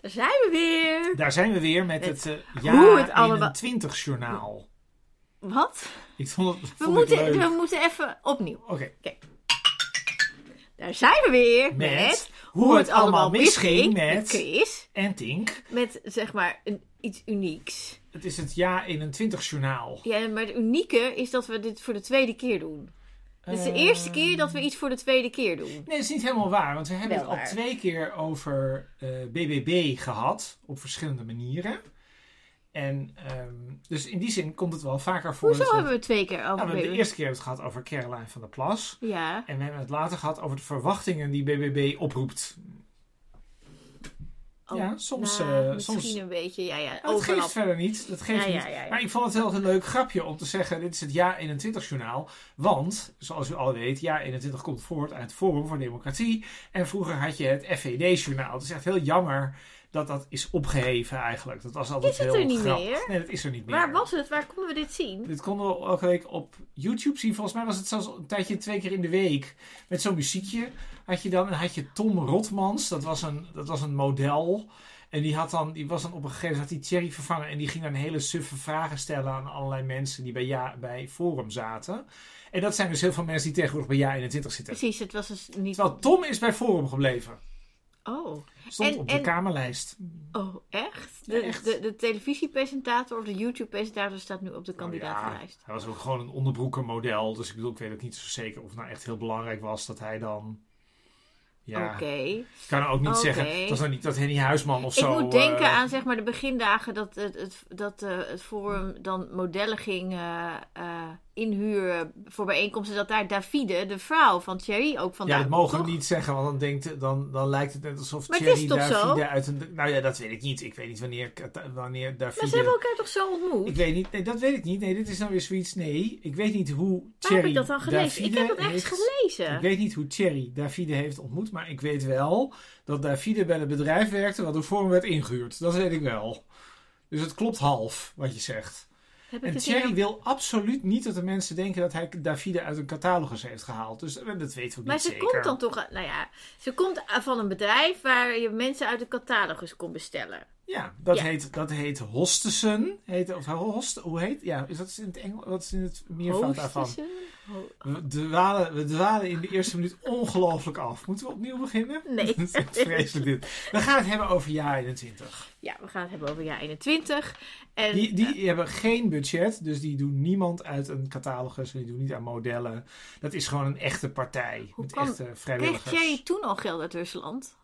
Daar zijn we weer. Daar zijn we weer met Met het uh, hoe jaar het allemaal- 21 journaal. Wat? Ik vond het We vond moeten, leuk. we moeten even opnieuw. Oké, Daar zijn we weer met, met, hoe het allemaal misging met Chris. en Tink. Met zeg maar een, iets unieks. Het is het jaar 21 journaal. Ja, maar het unieke is dat we dit voor de tweede keer doen. Het is de Eh, eerste keer dat we iets voor de tweede keer doen. Nee, dat is niet helemaal waar. Want we hebben Wel het al waar. twee keer over eh, BBB gehad. Op verschillende manieren. En ehm, dus in die zin komt het wel vaker voor. Hoezo dat we- hebben we twee keer Nou, we over hebben de BBB? eerste keer het gehad over Caroline van der Plas. Ja. En we hebben het later gehad over de verwachtingen die BBB oproept. Oh, Ja, soms, nou, eh, misschien soms- een beetje, ja, ja. Nou, dat geeft verder niet. Dat geeft Ja, niet. ja. Maar ik vond het wel een leuk grapje om te zeggen: dit is het jaar 21 journaal. Want, zoals u al weet, jaar 21 komt voort uit het Forum voor Democratie. En vroeger had je het FVD-journaal. Het is echt heel jammer dat dat is opgeheven eigenlijk. Dat was altijd Is het heel er niet grappig. meer? Nee, dat is er niet meer. Waar was het? Waar konden we dit zien? Dit konden we elke week op YouTube zien. Volgens mij was het zelfs een tijdje twee keer in de week. Met zo'n muziekje had je dan. En had je Tom Rotmans. Dat was een, dat was een model. En die, had dan, die was dan op een gegeven moment had die Thierry vervangen. En die ging dan hele suffe vragen stellen aan allerlei mensen die bij, ja, bij Forum zaten. En dat zijn dus heel veel mensen die tegenwoordig bij Ja 21 zitten. Precies, het was dus niet... Terwijl Tom is bij Forum gebleven. Oh. Stond En- op de en- kamerlijst. Oh, echt? De, Echt. De, de televisiepresentator of de YouTube-presentator staat nu op de ja, kandidatenlijst. hij was ook gewoon een onderbroekenmodel. Dus ik bedoel, ik weet ook niet zo zeker of het nou echt heel belangrijk was dat hij dan... Ja, Oké. ik kan ook niet zeggen. Het was nou niet dat Henny Huisman of Ik zo... moet denken eh, aan zeg maar de begindagen dat het, het, dat eh, het forum dan modellen ging eh, eh, inhuren voor bijeenkomsten. Dat daar Davide, de vrouw van Thierry, ook vandaan Ja, dat mogen we niet zeggen, want dan, denkt, dan, dan lijkt het net alsof Maar Thierry zo? Davide uit een... Nou ja, dat weet ik niet. Ik weet niet wanneer, wanneer Davide... Maar ze hebben elkaar toch zo ontmoet? Ik weet niet, nee, dat weet ik niet. Nee, dit is nou weer zoiets. Nee, ik weet niet hoe Waar heb Thierry ik dat dan gelezen? Ik Davide heb dat ergens heeft- gelezen. Ik weet niet hoe Thierry Davide heeft ontmoet, maar ik weet wel dat Davide bij een bedrijf werkte wat door werd ingehuurd. Dat weet ik wel. Dus het klopt half wat je zegt. Heb En Thierry hier- wil absoluut niet dat de mensen denken dat hij Davide uit een catalogus heeft gehaald. Dus eh, dat weten we Maar niet ze zeker. komt dan toch, nou ja, ze komt van een bedrijf waar je mensen uit de catalogus kon bestellen. Ja, dat, Ja. Heet, dat heet Hostesen. Heet, of Host, hoe heet? Ja, is dat in het Engels? Wat is in het meervoud daarvan? We dwalen, we dwalen in de eerste minuut ongelooflijk af. Moeten we opnieuw beginnen? Nee. Dat is echt vreselijk dit. We gaan het hebben over jaar 21. Ja, we gaan het hebben over jaar 21. En, Die, die hebben geen budget, dus die doen niemand uit een catalogus. Die doen niet aan modellen. Dat is gewoon een echte partij. Hoe met kwam- echte kreeg vrijwilligers. Thierry toen al geld uit Rusland?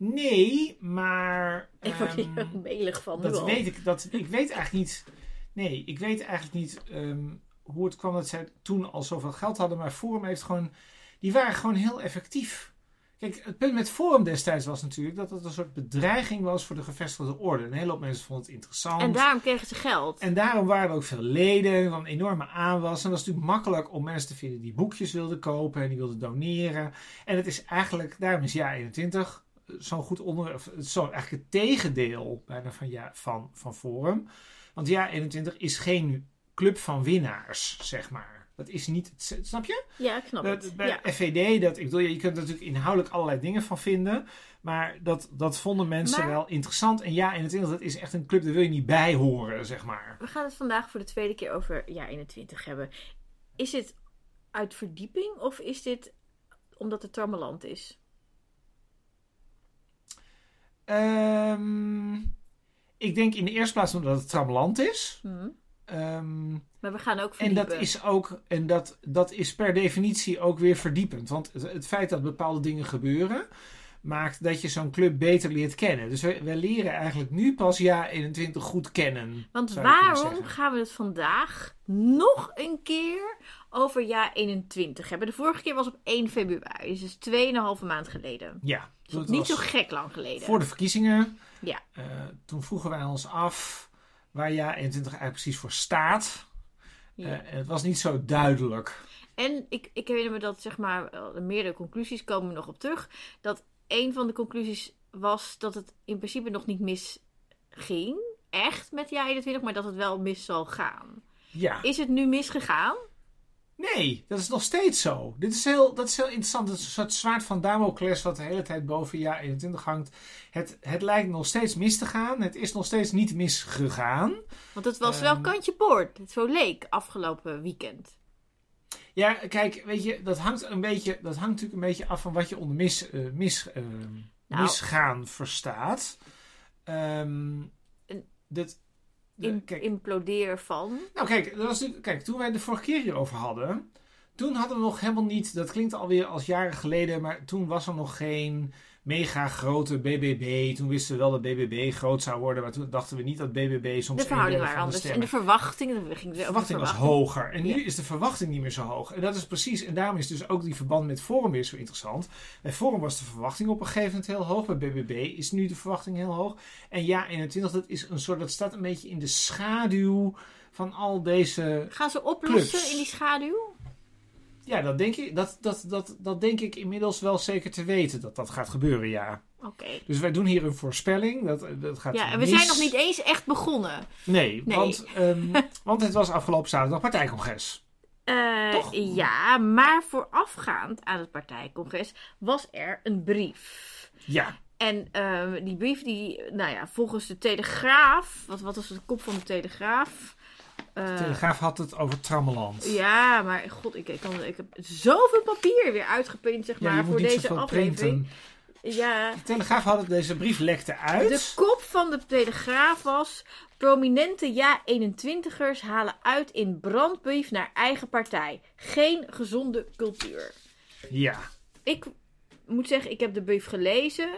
Nee, maar... Ik word hier ehm, ook melig van. Dat weet ik. Dat, ik weet eigenlijk niet. Nee, ik weet eigenlijk niet ehm, hoe het kwam dat zij toen al zoveel geld hadden. Maar Forum heeft gewoon. Die waren gewoon heel effectief. Kijk, het punt met Forum destijds was natuurlijk dat het een soort bedreiging was voor de gevestigde orde. Een hele hoop mensen vonden het interessant. En daarom kregen ze geld. En daarom waren er ook veel leden, was een enorme aanwas. En dat is natuurlijk makkelijk om mensen te vinden die boekjes wilden kopen en die wilden doneren. En het is eigenlijk, daarom is jaar 21 zo'n goed onder, of zo eigenlijk het tegendeel bijna van, ja, van, van Forum. Want jaar 21 is geen club van winnaars, zeg maar. Dat is niet, het- snap je? Ja, ik snap Dat- het. bij Ja. FVD, dat, ik bedoel, je kunt er natuurlijk inhoudelijk allerlei dingen van vinden. Maar dat, dat vonden mensen Maar- wel interessant. En ja, 21, dat is echt een club, daar wil je niet bij horen, zeg maar. We gaan het vandaag voor de tweede keer over jaar 21 hebben. Is dit uit verdieping of is dit omdat het trammeland is? Ehm, ik denk in de eerste plaats omdat het trammeland is. Hm. Ehm, Maar we gaan ook en verdiepen. dat is ook, en dat, dat is per definitie ook weer verdiepend. Want het, het feit dat bepaalde dingen gebeuren, maakt dat je zo'n club beter leert kennen. Dus we, we leren eigenlijk nu pas jaar 21 goed kennen. Want waarom gaan we het vandaag nog een keer over jaar 21 hebben? De vorige keer was op 1 februari, dus 2,5 maand geleden. Ja, Dus niet zo gek lang geleden. voor de verkiezingen. Ja. Eh, toen vroegen wij ons af waar jaar 21 eigenlijk precies voor staat. Ja. Eh, en het was niet zo duidelijk. En ik, ik herinner me dat, zeg maar, meerdere conclusies komen we nog op terug. Dat een van de conclusies was dat het in principe nog niet misging. Echt met jaar 21, maar dat het wel mis zal gaan. Ja. Is het nu misgegaan? Nee, dat is nog steeds zo. Dit is heel, dat is heel interessant. Het is een soort zwaard van Damocles wat de hele tijd boven jaar 21 hangt. Het, het lijkt nog steeds mis te gaan. Het is nog steeds niet misgegaan. Want het was wel Ehm. kantje boord. Het zo leek afgelopen weekend. Ja, kijk, weet je, dat hangt een beetje, dat hangt natuurlijk een beetje af van wat je onder mis, eh, mis, eh, Nou. misgaan verstaat. Ehm, Een- dat, de- In, kijk, implodeer van. Nou, kijk, dat was kijk, toen wij de vorige keer hierover hadden, toen hadden we nog helemaal niet, dat klinkt alweer als jaren geleden, maar toen was er nog geen mega grote BBB. Toen wisten we wel dat BBB groot zou worden, maar toen dachten we niet dat BBB soms De verhoudingen waren anders. En de verwachting. We gingen De verwachting was hoger. En nu Ja. is de verwachting niet meer zo hoog. En dat is precies, en daarom is dus ook die verband met Forum weer zo interessant. Bij Forum was de verwachting op een gegeven moment heel hoog. Bij BBB is nu de verwachting heel hoog. En ja, 21, dat is een soort, dat staat een beetje in de schaduw van al deze. Gaan ze oplossen Clubs. in die schaduw? Ja, dat denk ik, dat, dat, dat, dat denk ik inmiddels wel zeker te weten dat dat gaat gebeuren, ja. Oké. Dus wij doen hier een voorspelling. Dat, dat gaat Ja, en we mis. zijn nog niet eens echt begonnen. Nee, Nee. Want, ehm, want het was afgelopen zaterdag partijcongres. Eh, Toch? ja, maar voorafgaand aan het partijcongres was er een brief. Ja, En ehm, die brief, die, nou ja, volgens de Telegraaf, wat, wat was de kop van de Telegraaf? Eh, de Telegraaf had het over Trammeland. Ja, maar god, ik, ik, kan, ik heb zoveel papier weer uitgeprint, zeg maar, voor deze aflevering. printen. Ja, De Telegraaf had het, deze brief lekte uit. de kop van de Telegraaf was... Prominente ja-21ers halen uit in brandbrief naar eigen partij. Geen gezonde cultuur. Ja, Ik moet zeggen, ik heb de brief gelezen.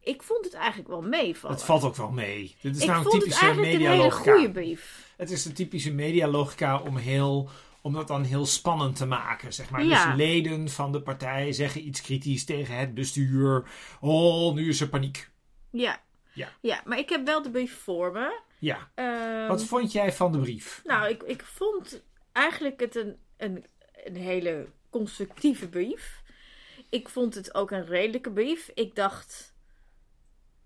Ik vond het eigenlijk wel meevallen. het valt ook wel mee. Dit is ik nou een vond het eigenlijk een hele goede brief. Het is een typische medialogica om, heel, om dat dan heel spannend te maken. Zeg maar. Ja. Dus leden van de partij zeggen iets kritisch tegen het bestuur. Oh, nu is er paniek. Ja. Ja. ja, maar ik heb wel de brief voor me. Ja, Ehm, wat vond jij van de brief? Nou, ik, ik vond eigenlijk het een, een, een hele constructieve brief. Ik vond het ook een redelijke brief. Ik dacht,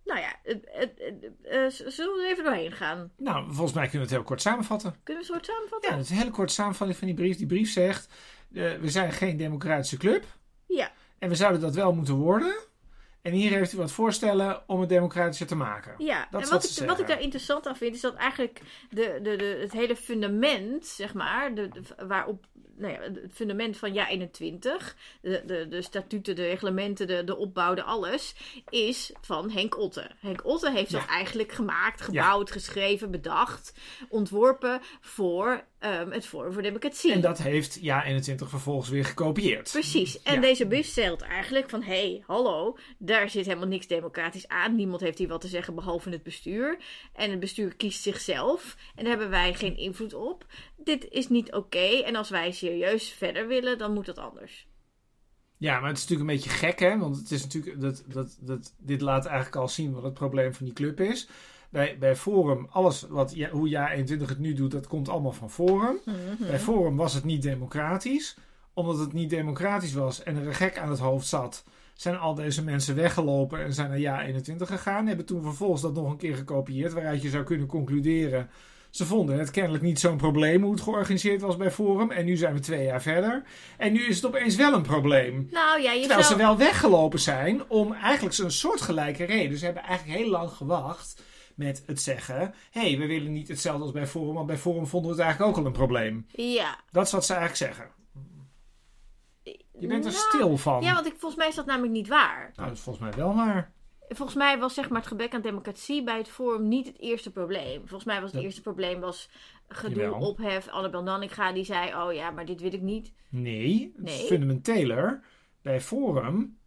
nou ja, het, het, het- eh, zullen we er even doorheen gaan? Nou, volgens mij kunnen we het heel kort samenvatten. Kunnen we een soort samenvatten? Ja, het is een hele korte samenvatting van die brief. Die brief zegt, eh, we zijn geen democratische club. Ja. En we zouden dat wel moeten worden. En hier heeft u wat voorstellen om het democratischer te maken. Ja, Dat en is wat wat ik, wat daar interessant aan vind, is dat eigenlijk de, de, de, het hele fundament, zeg maar, de, de- waarop, nou ja, het fundament van Ja 21, de, de, de statuten, de reglementen, de, de opbouw, de alles, is van Henk Otte. Henk Otte heeft Ja. dat eigenlijk gemaakt, gebouwd, geschreven, bedacht, ontworpen voor ehm, het Forum voor Democratie. En dat heeft Ja 21 vervolgens weer gekopieerd. Precies. En Ja. deze brief stelt eigenlijk van... hé, hey, hallo, daar zit helemaal niks democratisch aan. Niemand heeft hier wat te zeggen behalve het bestuur. En het bestuur kiest zichzelf. En daar hebben wij geen invloed op. Dit is niet oké. En als wij serieus verder willen, dan moet dat anders. Ja, maar het is natuurlijk een beetje gek, hè? Want het is natuurlijk, dat, dat, dat, dit laat eigenlijk al zien wat het probleem van die club is. Bij, bij Forum, alles wat, ja, hoe Ja 21 het nu doet, dat komt allemaal van Forum. Bij Forum was het niet democratisch. Omdat het niet democratisch was en er een gek aan het hoofd zat, zijn al deze mensen weggelopen en zijn naar Ja 21 gegaan. Hebben toen vervolgens dat nog een keer gekopieerd, waaruit je zou kunnen concluderen. Ze vonden het kennelijk niet zo'n probleem hoe het georganiseerd was bij Forum. En nu zijn we twee jaar verder. En nu is het opeens wel een probleem. Nou ja, je Terwijl zou... ze wel weggelopen zijn om eigenlijk een soortgelijke reden. Ze hebben eigenlijk heel lang gewacht met het zeggen... hé, hey, we willen niet hetzelfde als bij Forum... want bij Forum vonden we het eigenlijk ook al een probleem. Ja. Dat is wat ze eigenlijk zeggen. Je bent er Nou, stil van. Ja, want ik, volgens mij is dat namelijk niet waar. Nou, dat is volgens mij wel waar. Volgens mij was zeg maar het gebrek aan democratie bij het Forum niet het eerste probleem. Volgens mij was het Dat- eerste probleem was gedoe, Jawel. ophef. Annabel Nanninga die zei, oh ja, maar dit wil ik niet. Nee, het is fundamenteler. Bij Forum...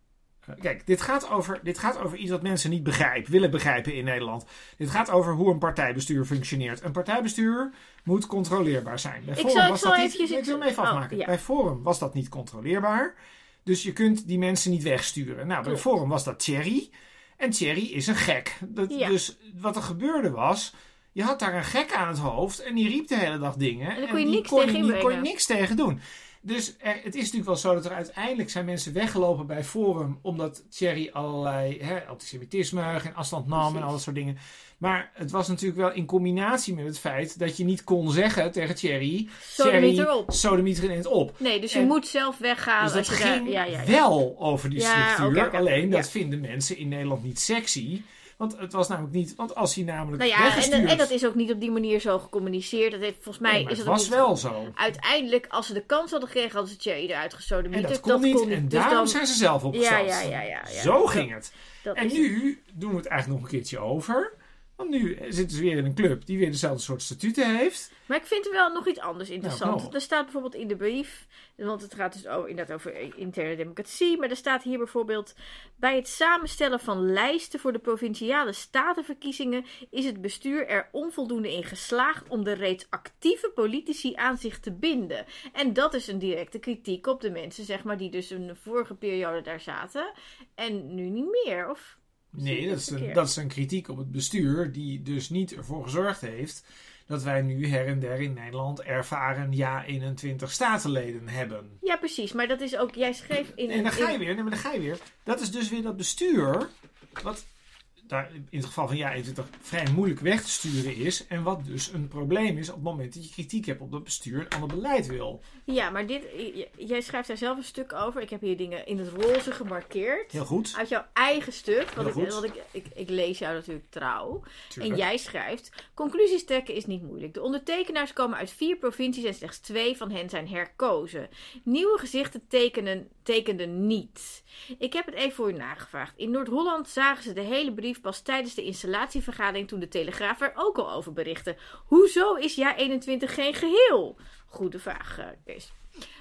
Kijk, dit gaat, over, dit gaat over iets wat mensen niet begrijpen, willen begrijpen in Nederland. Dit gaat over hoe een partijbestuur functioneert. Een partijbestuur moet controleerbaar zijn. Bij Ik Forum zal- was dat niet. eventjes- Nee, ik wil hem ik- even oh, afmaken. ja. Bij Forum was dat niet controleerbaar. Dus je kunt die mensen niet wegsturen. Nou, bij. Forum was dat Thierry. En Thierry is een gek. Dat, Ja. Dus wat er gebeurde was. Je had daar een gek aan het hoofd en die riep de hele dag dingen. dan kon je niks kon tegen je, kon je niks tegen doen. Dus er, het is natuurlijk wel zo dat er uiteindelijk zijn mensen weggelopen bij Forum. Omdat Thierry allerlei hè, antisemitisme, geen afstand nam en al dat soort dingen. Maar het was natuurlijk wel in combinatie met het feit dat je niet kon zeggen tegen Thierry. Sodemiet Thierry, erop. Er in het op. Nee, dus je En- moet zelf weggaan. Dus dat als je daar- ging ja, ja, ja. wel over die structuur. alleen dat vinden mensen in Nederland niet sexy. Want het was namelijk niet. Want als hij namelijk. Nou ja, en, en dat is ook niet op die manier zo gecommuniceerd. Dat heeft, volgens mij Nee, is het dat was wel zo. Uiteindelijk, als ze de kans hadden gekregen, hadden ze Thierry eruit gestoten. En dat kon niet. En Dus daarom dan- zijn ze zelf opgestapt. Ja, ja, ja, ja, ja. Zo Dat- ging het. En nu doen we het eigenlijk nog een keertje over. Want nu zitten ze weer in een club die weer dezelfde soort statuten heeft. Maar ik vind er wel nog iets anders interessant. Nou, er staat bijvoorbeeld in de brief, want het gaat dus over, inderdaad over interne democratie, maar er staat hier bijvoorbeeld: bij het samenstellen van lijsten voor de provinciale statenverkiezingen is het bestuur er onvoldoende in geslaagd om de reeds actieve politici aan zich te binden. En dat is een directe kritiek op de mensen, zeg maar, die dus een vorige periode daar zaten en nu niet meer. Of Nee, dat is, een, dat is een kritiek op het bestuur, die dus niet ervoor gezorgd heeft dat wij nu her en der in Nederland ervaren ja 21 statenleden hebben. Ja, precies. Maar dat is ook, jij schreef in. En dan ga je in- weer, nee, maar dan ga je weer. Dat is dus weer dat bestuur, wat daar in het geval van ja 21 vrij moeilijk weg te sturen is. En wat dus een probleem is op het moment dat je kritiek hebt op dat bestuur en ander beleid wil. Ja, maar dit, jij schrijft daar zelf een stuk over. Ik heb hier dingen in het roze gemarkeerd. Heel goed. Uit jouw eigen stuk. Want, ik, want ik, ik, ik lees jou natuurlijk trouw. Tuurlijk. En jij schrijft: Conclusies trekken is niet moeilijk. De ondertekenaars komen uit vier provincies en slechts twee van hen zijn herkozen. Nieuwe gezichten tekenen, tekenden niet. Ik heb het even voor u nagevraagd. In Noord-Holland zagen ze de hele brief pas tijdens de installatievergadering toen de Telegraaf er ook al over berichtte. Hoezo is jaar 21 geen geheel? Goede vraag, eh, Kees.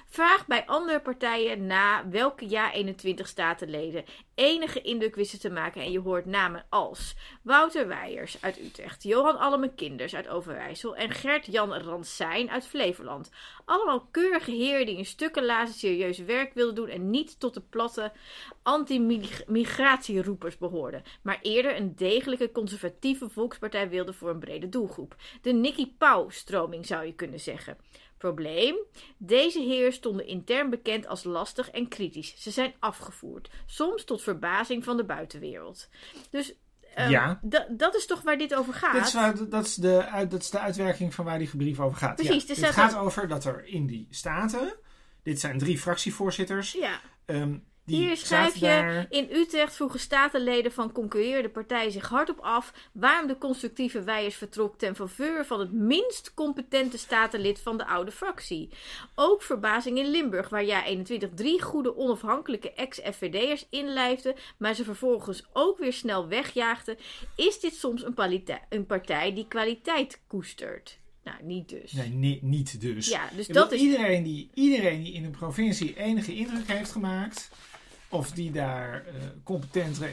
Vraag bij andere partijen na welke jaar 21 statenleden enige indruk wisten te maken en je hoort namen als Wouter Weijers uit Utrecht, Johan Alleme Kinders uit Overijssel en Gert-Jan Ransijn uit Flevoland. Allemaal keurige heren die in stukken lazen serieus werk wilden doen en niet tot de platte anti-migratieroepers behoorden, maar eerder een degelijke conservatieve volkspartij wilden voor een brede doelgroep. De Nicky Pauw-stroming zou je kunnen zeggen. Probleem? Deze heren stonden intern bekend als lastig en kritisch. Ze zijn afgevoerd, soms tot verbazing van de buitenwereld. Dus ehm, Ja. da- dat is toch waar dit over gaat? Dit is waar, dat, is de, uit, dat is de uitwerking van waar die brief over gaat. Precies, Ja, er het gaat over dat er in die staten, dit zijn drie fractievoorzitters, Ja, ehm, die hier schrijf je: daar- In Utrecht vroegen statenleden van concurrerende partijen zich hardop af waarom de constructieve Weijers vertrok ten faveur van het minst competente statenlid van de oude fractie. Ook verbazing in Limburg, waar jaar 21 drie goede onafhankelijke ex-FVD'ers inlijfde, maar ze vervolgens ook weer snel wegjaagden. Is dit soms een, een partij die kwaliteit koestert? Nou, niet dus. Nee, ni- niet dus. Ja, dus dat is. iedereen, die, iedereen die in een provincie enige indruk heeft gemaakt, of die daar eh, competent, eh,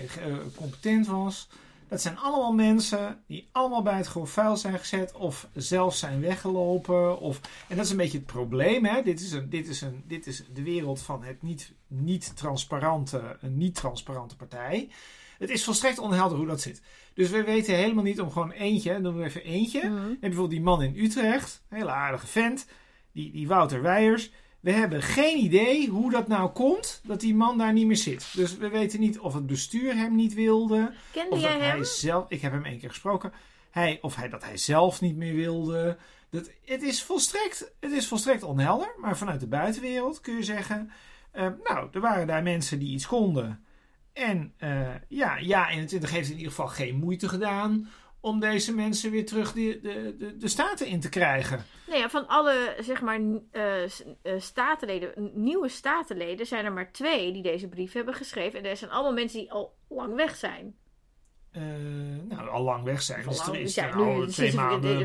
competent was, dat zijn allemaal mensen die allemaal bij het grof vuil zijn gezet, of zelf zijn weggelopen. Of, en dat is een beetje het probleem. Hè? Dit, is een, dit, is een, dit is de wereld van het niet, niet transparante, een niet transparante partij. Het is volstrekt onhelder hoe dat zit. Dus we weten helemaal niet om gewoon eentje, doen we even eentje. Mhm. En bijvoorbeeld die man in Utrecht, een hele aardige vent, die, die Wouter Weijers. We hebben geen idee hoe dat nou komt dat die man daar niet meer zit. Dus we weten niet of het bestuur hem niet wilde. Kende Of jij dat hem? hij zelf, ik heb hem één keer gesproken. Hij, of hij, dat hij zelf niet meer wilde. Dat, het, is volstrekt, het is volstrekt onhelder. Maar vanuit de buitenwereld kun je zeggen. eh, nou, er waren daar mensen die iets konden. En eh, ja, ja, 21 heeft in ieder geval geen moeite gedaan. Om deze mensen weer terug de, de, de, de staten in te krijgen. Nou ja, van alle zeg maar eh, eh, statenleden, nieuwe statenleden, zijn er maar twee die deze brief hebben geschreven. En dat zijn allemaal mensen die al lang weg zijn. Eh, nou, al lang weg zijn. Dus er is er nu- al twee we- maanden,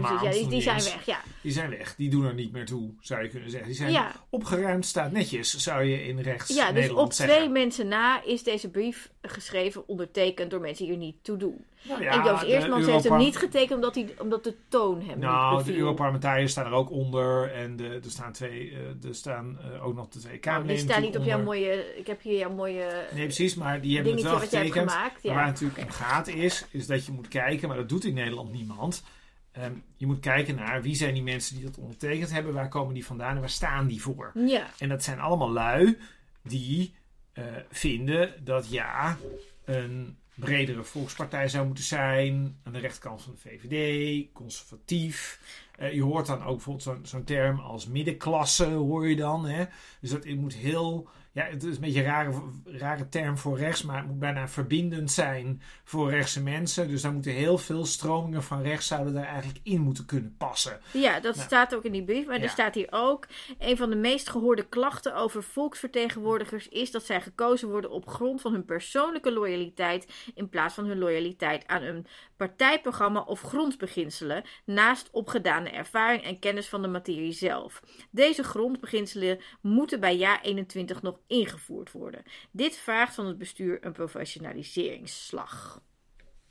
die, zijn weg, ja. Die zijn weg. Die doen er niet meer toe, zou je kunnen zeggen. Die zijn Ja. opgeruimd, staat netjes, zou je in rechts Ja, dus Nederland op zeggen. twee mensen na is deze brief geschreven, ondertekend door mensen die er niet toe doen. Nou en Joost Eerstmans heeft hem niet getekend omdat, hij, omdat de toon hem Nou, niet de. Europarlementariërs staan er ook onder. En de, er staan, twee, eh, er staan eh, ook nog de twee Nou, Kamerleden die staan niet op jouw mooie... Ik heb hier jouw mooie Nee, precies, maar die hebben het wel getekend. gemaakt. Maar Ja. waar het natuurlijk om gaat is, is dat je moet kijken, maar dat doet in Nederland niemand. ehm, je moet kijken naar wie zijn die mensen die dat ondertekend hebben, waar komen die vandaan en waar staan die voor. Ja. En dat zijn allemaal lui die eh, vinden dat ja, een bredere volkspartij zou moeten zijn. Aan de rechterkant van de VVD, conservatief. Eh, je hoort dan ook bijvoorbeeld zo'n term als middenklasse, hoor je dan. Hè? Dus dat moet heel. Ja, het is een beetje een rare, rare term voor rechts, maar het moet bijna verbindend zijn voor rechtse mensen. Dus daar moeten heel veel stromingen van rechts zouden daar eigenlijk in moeten kunnen passen. Ja, dat Nou. staat ook in die brief. Maar Ja. er staat hier ook: een van de meest gehoorde klachten over volksvertegenwoordigers is dat zij gekozen worden op grond van hun persoonlijke loyaliteit in plaats van hun loyaliteit aan een partijprogramma of grondbeginselen, naast opgedane ervaring en kennis van de materie zelf. Deze grondbeginselen moeten bij jaar 21 nog ingevoerd worden. Dit vraagt van het bestuur een professionaliseringsslag.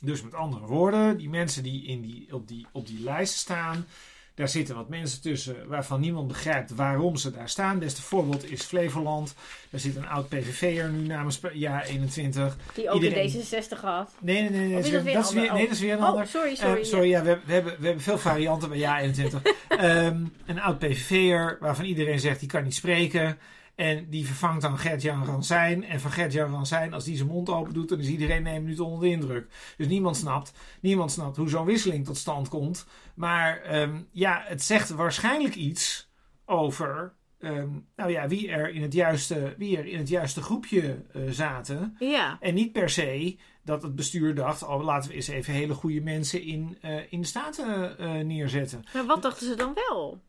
Dus met andere woorden, die mensen die, in die, op, die op die lijst staan, daar zitten wat mensen tussen waarvan niemand begrijpt waarom ze daar staan. Beste voorbeeld is Flevoland. Daar zit een oud PVV'er nu namens jaar 21. Die ook Iedereen- in D66 had. Nee, nee, nee, is dat, weer is weer, nee, dat is weer een Oh, ander. sorry, Eh, sorry. sorry, ja, we, we, hebben, we hebben veel varianten bij jaar 21. Ehm, een oud PVV'er waarvan iedereen zegt die kan niet spreken. En die vervangt dan Gert-Jan Ransijn. En van Gert-Jan Ransijn, als die zijn mond open doet, dan is iedereen een minuut onder de indruk. Dus niemand snapt, niemand snapt hoe zo'n wisseling tot stand komt. Maar ehm, ja, het zegt waarschijnlijk iets over ehm, nou ja, wie, er in het juiste, wie er in het juiste groepje eh, zaten. Ja. En niet per se dat het bestuur dacht: oh, laten we eens even hele goede mensen in, eh, in de Staten eh, neerzetten. Maar wat dachten ze dan wel?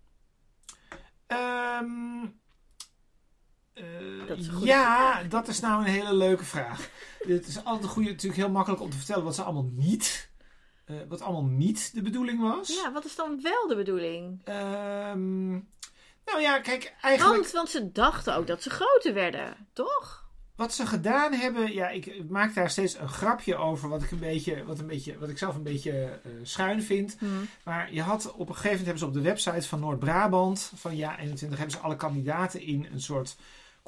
Ehm, eh, Dat ja, dat is nou een hele leuke vraag. Het is altijd een goede, natuurlijk heel makkelijk om te vertellen wat ze allemaal niet, eh, wat allemaal niet de bedoeling was. Ja, wat is dan wel de bedoeling? Ehm, nou ja, kijk, eigenlijk. Want, want ze dachten ook dat ze groter werden, toch? Wat ze gedaan hebben, ja, ik maak daar steeds een grapje over, wat ik een beetje, wat een beetje, wat ik zelf een beetje eh, schuin vind. Maar je had op een gegeven moment hebben ze op de website van Noord-Brabant van ja 21 hebben ze alle kandidaten in een soort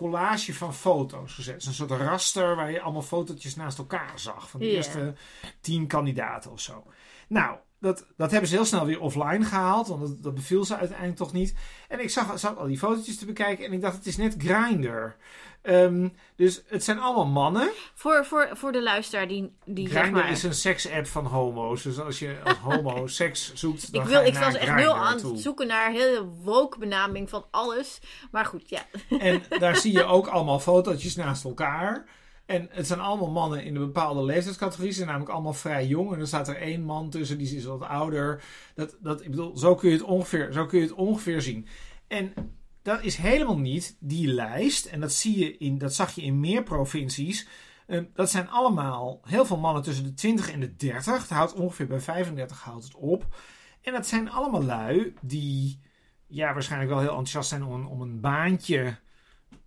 collage van foto's gezet. Een soort raster waar je allemaal fotootjes naast elkaar zag van de eerste tien kandidaten of zo. Nou, dat, dat hebben ze heel snel weer offline gehaald, want dat, dat beviel ze uiteindelijk toch niet. En ik zag, zat al die fotootjes te bekijken en ik dacht, het is net Grindr. Ehm, dus het zijn allemaal mannen. Voor, voor, voor de luisteraar die, die zeg maar... is een seks-app van homo's. Dus als je als homo seks zoekt, dan Ik, ga wil, je ik was echt heel aan het zoeken naar een hele woke benaming van alles. Maar goed, ja. En daar zie je ook allemaal fotootjes naast elkaar. En het zijn allemaal mannen in een bepaalde leeftijdscategorie. Ze zijn namelijk allemaal vrij jong. En er staat er één man tussen, die is wat ouder. Dat, dat, ik bedoel, zo kun, je het ongeveer, zo kun je het ongeveer zien. En dat is helemaal niet die lijst. En dat, zie je in, dat zag je in meer provincies. Eh, dat zijn allemaal heel veel mannen tussen de 20 en de 30. Het houdt ongeveer bij 35 houdt het op. En dat zijn allemaal lui die ja, waarschijnlijk wel heel enthousiast zijn om, een- om een baantje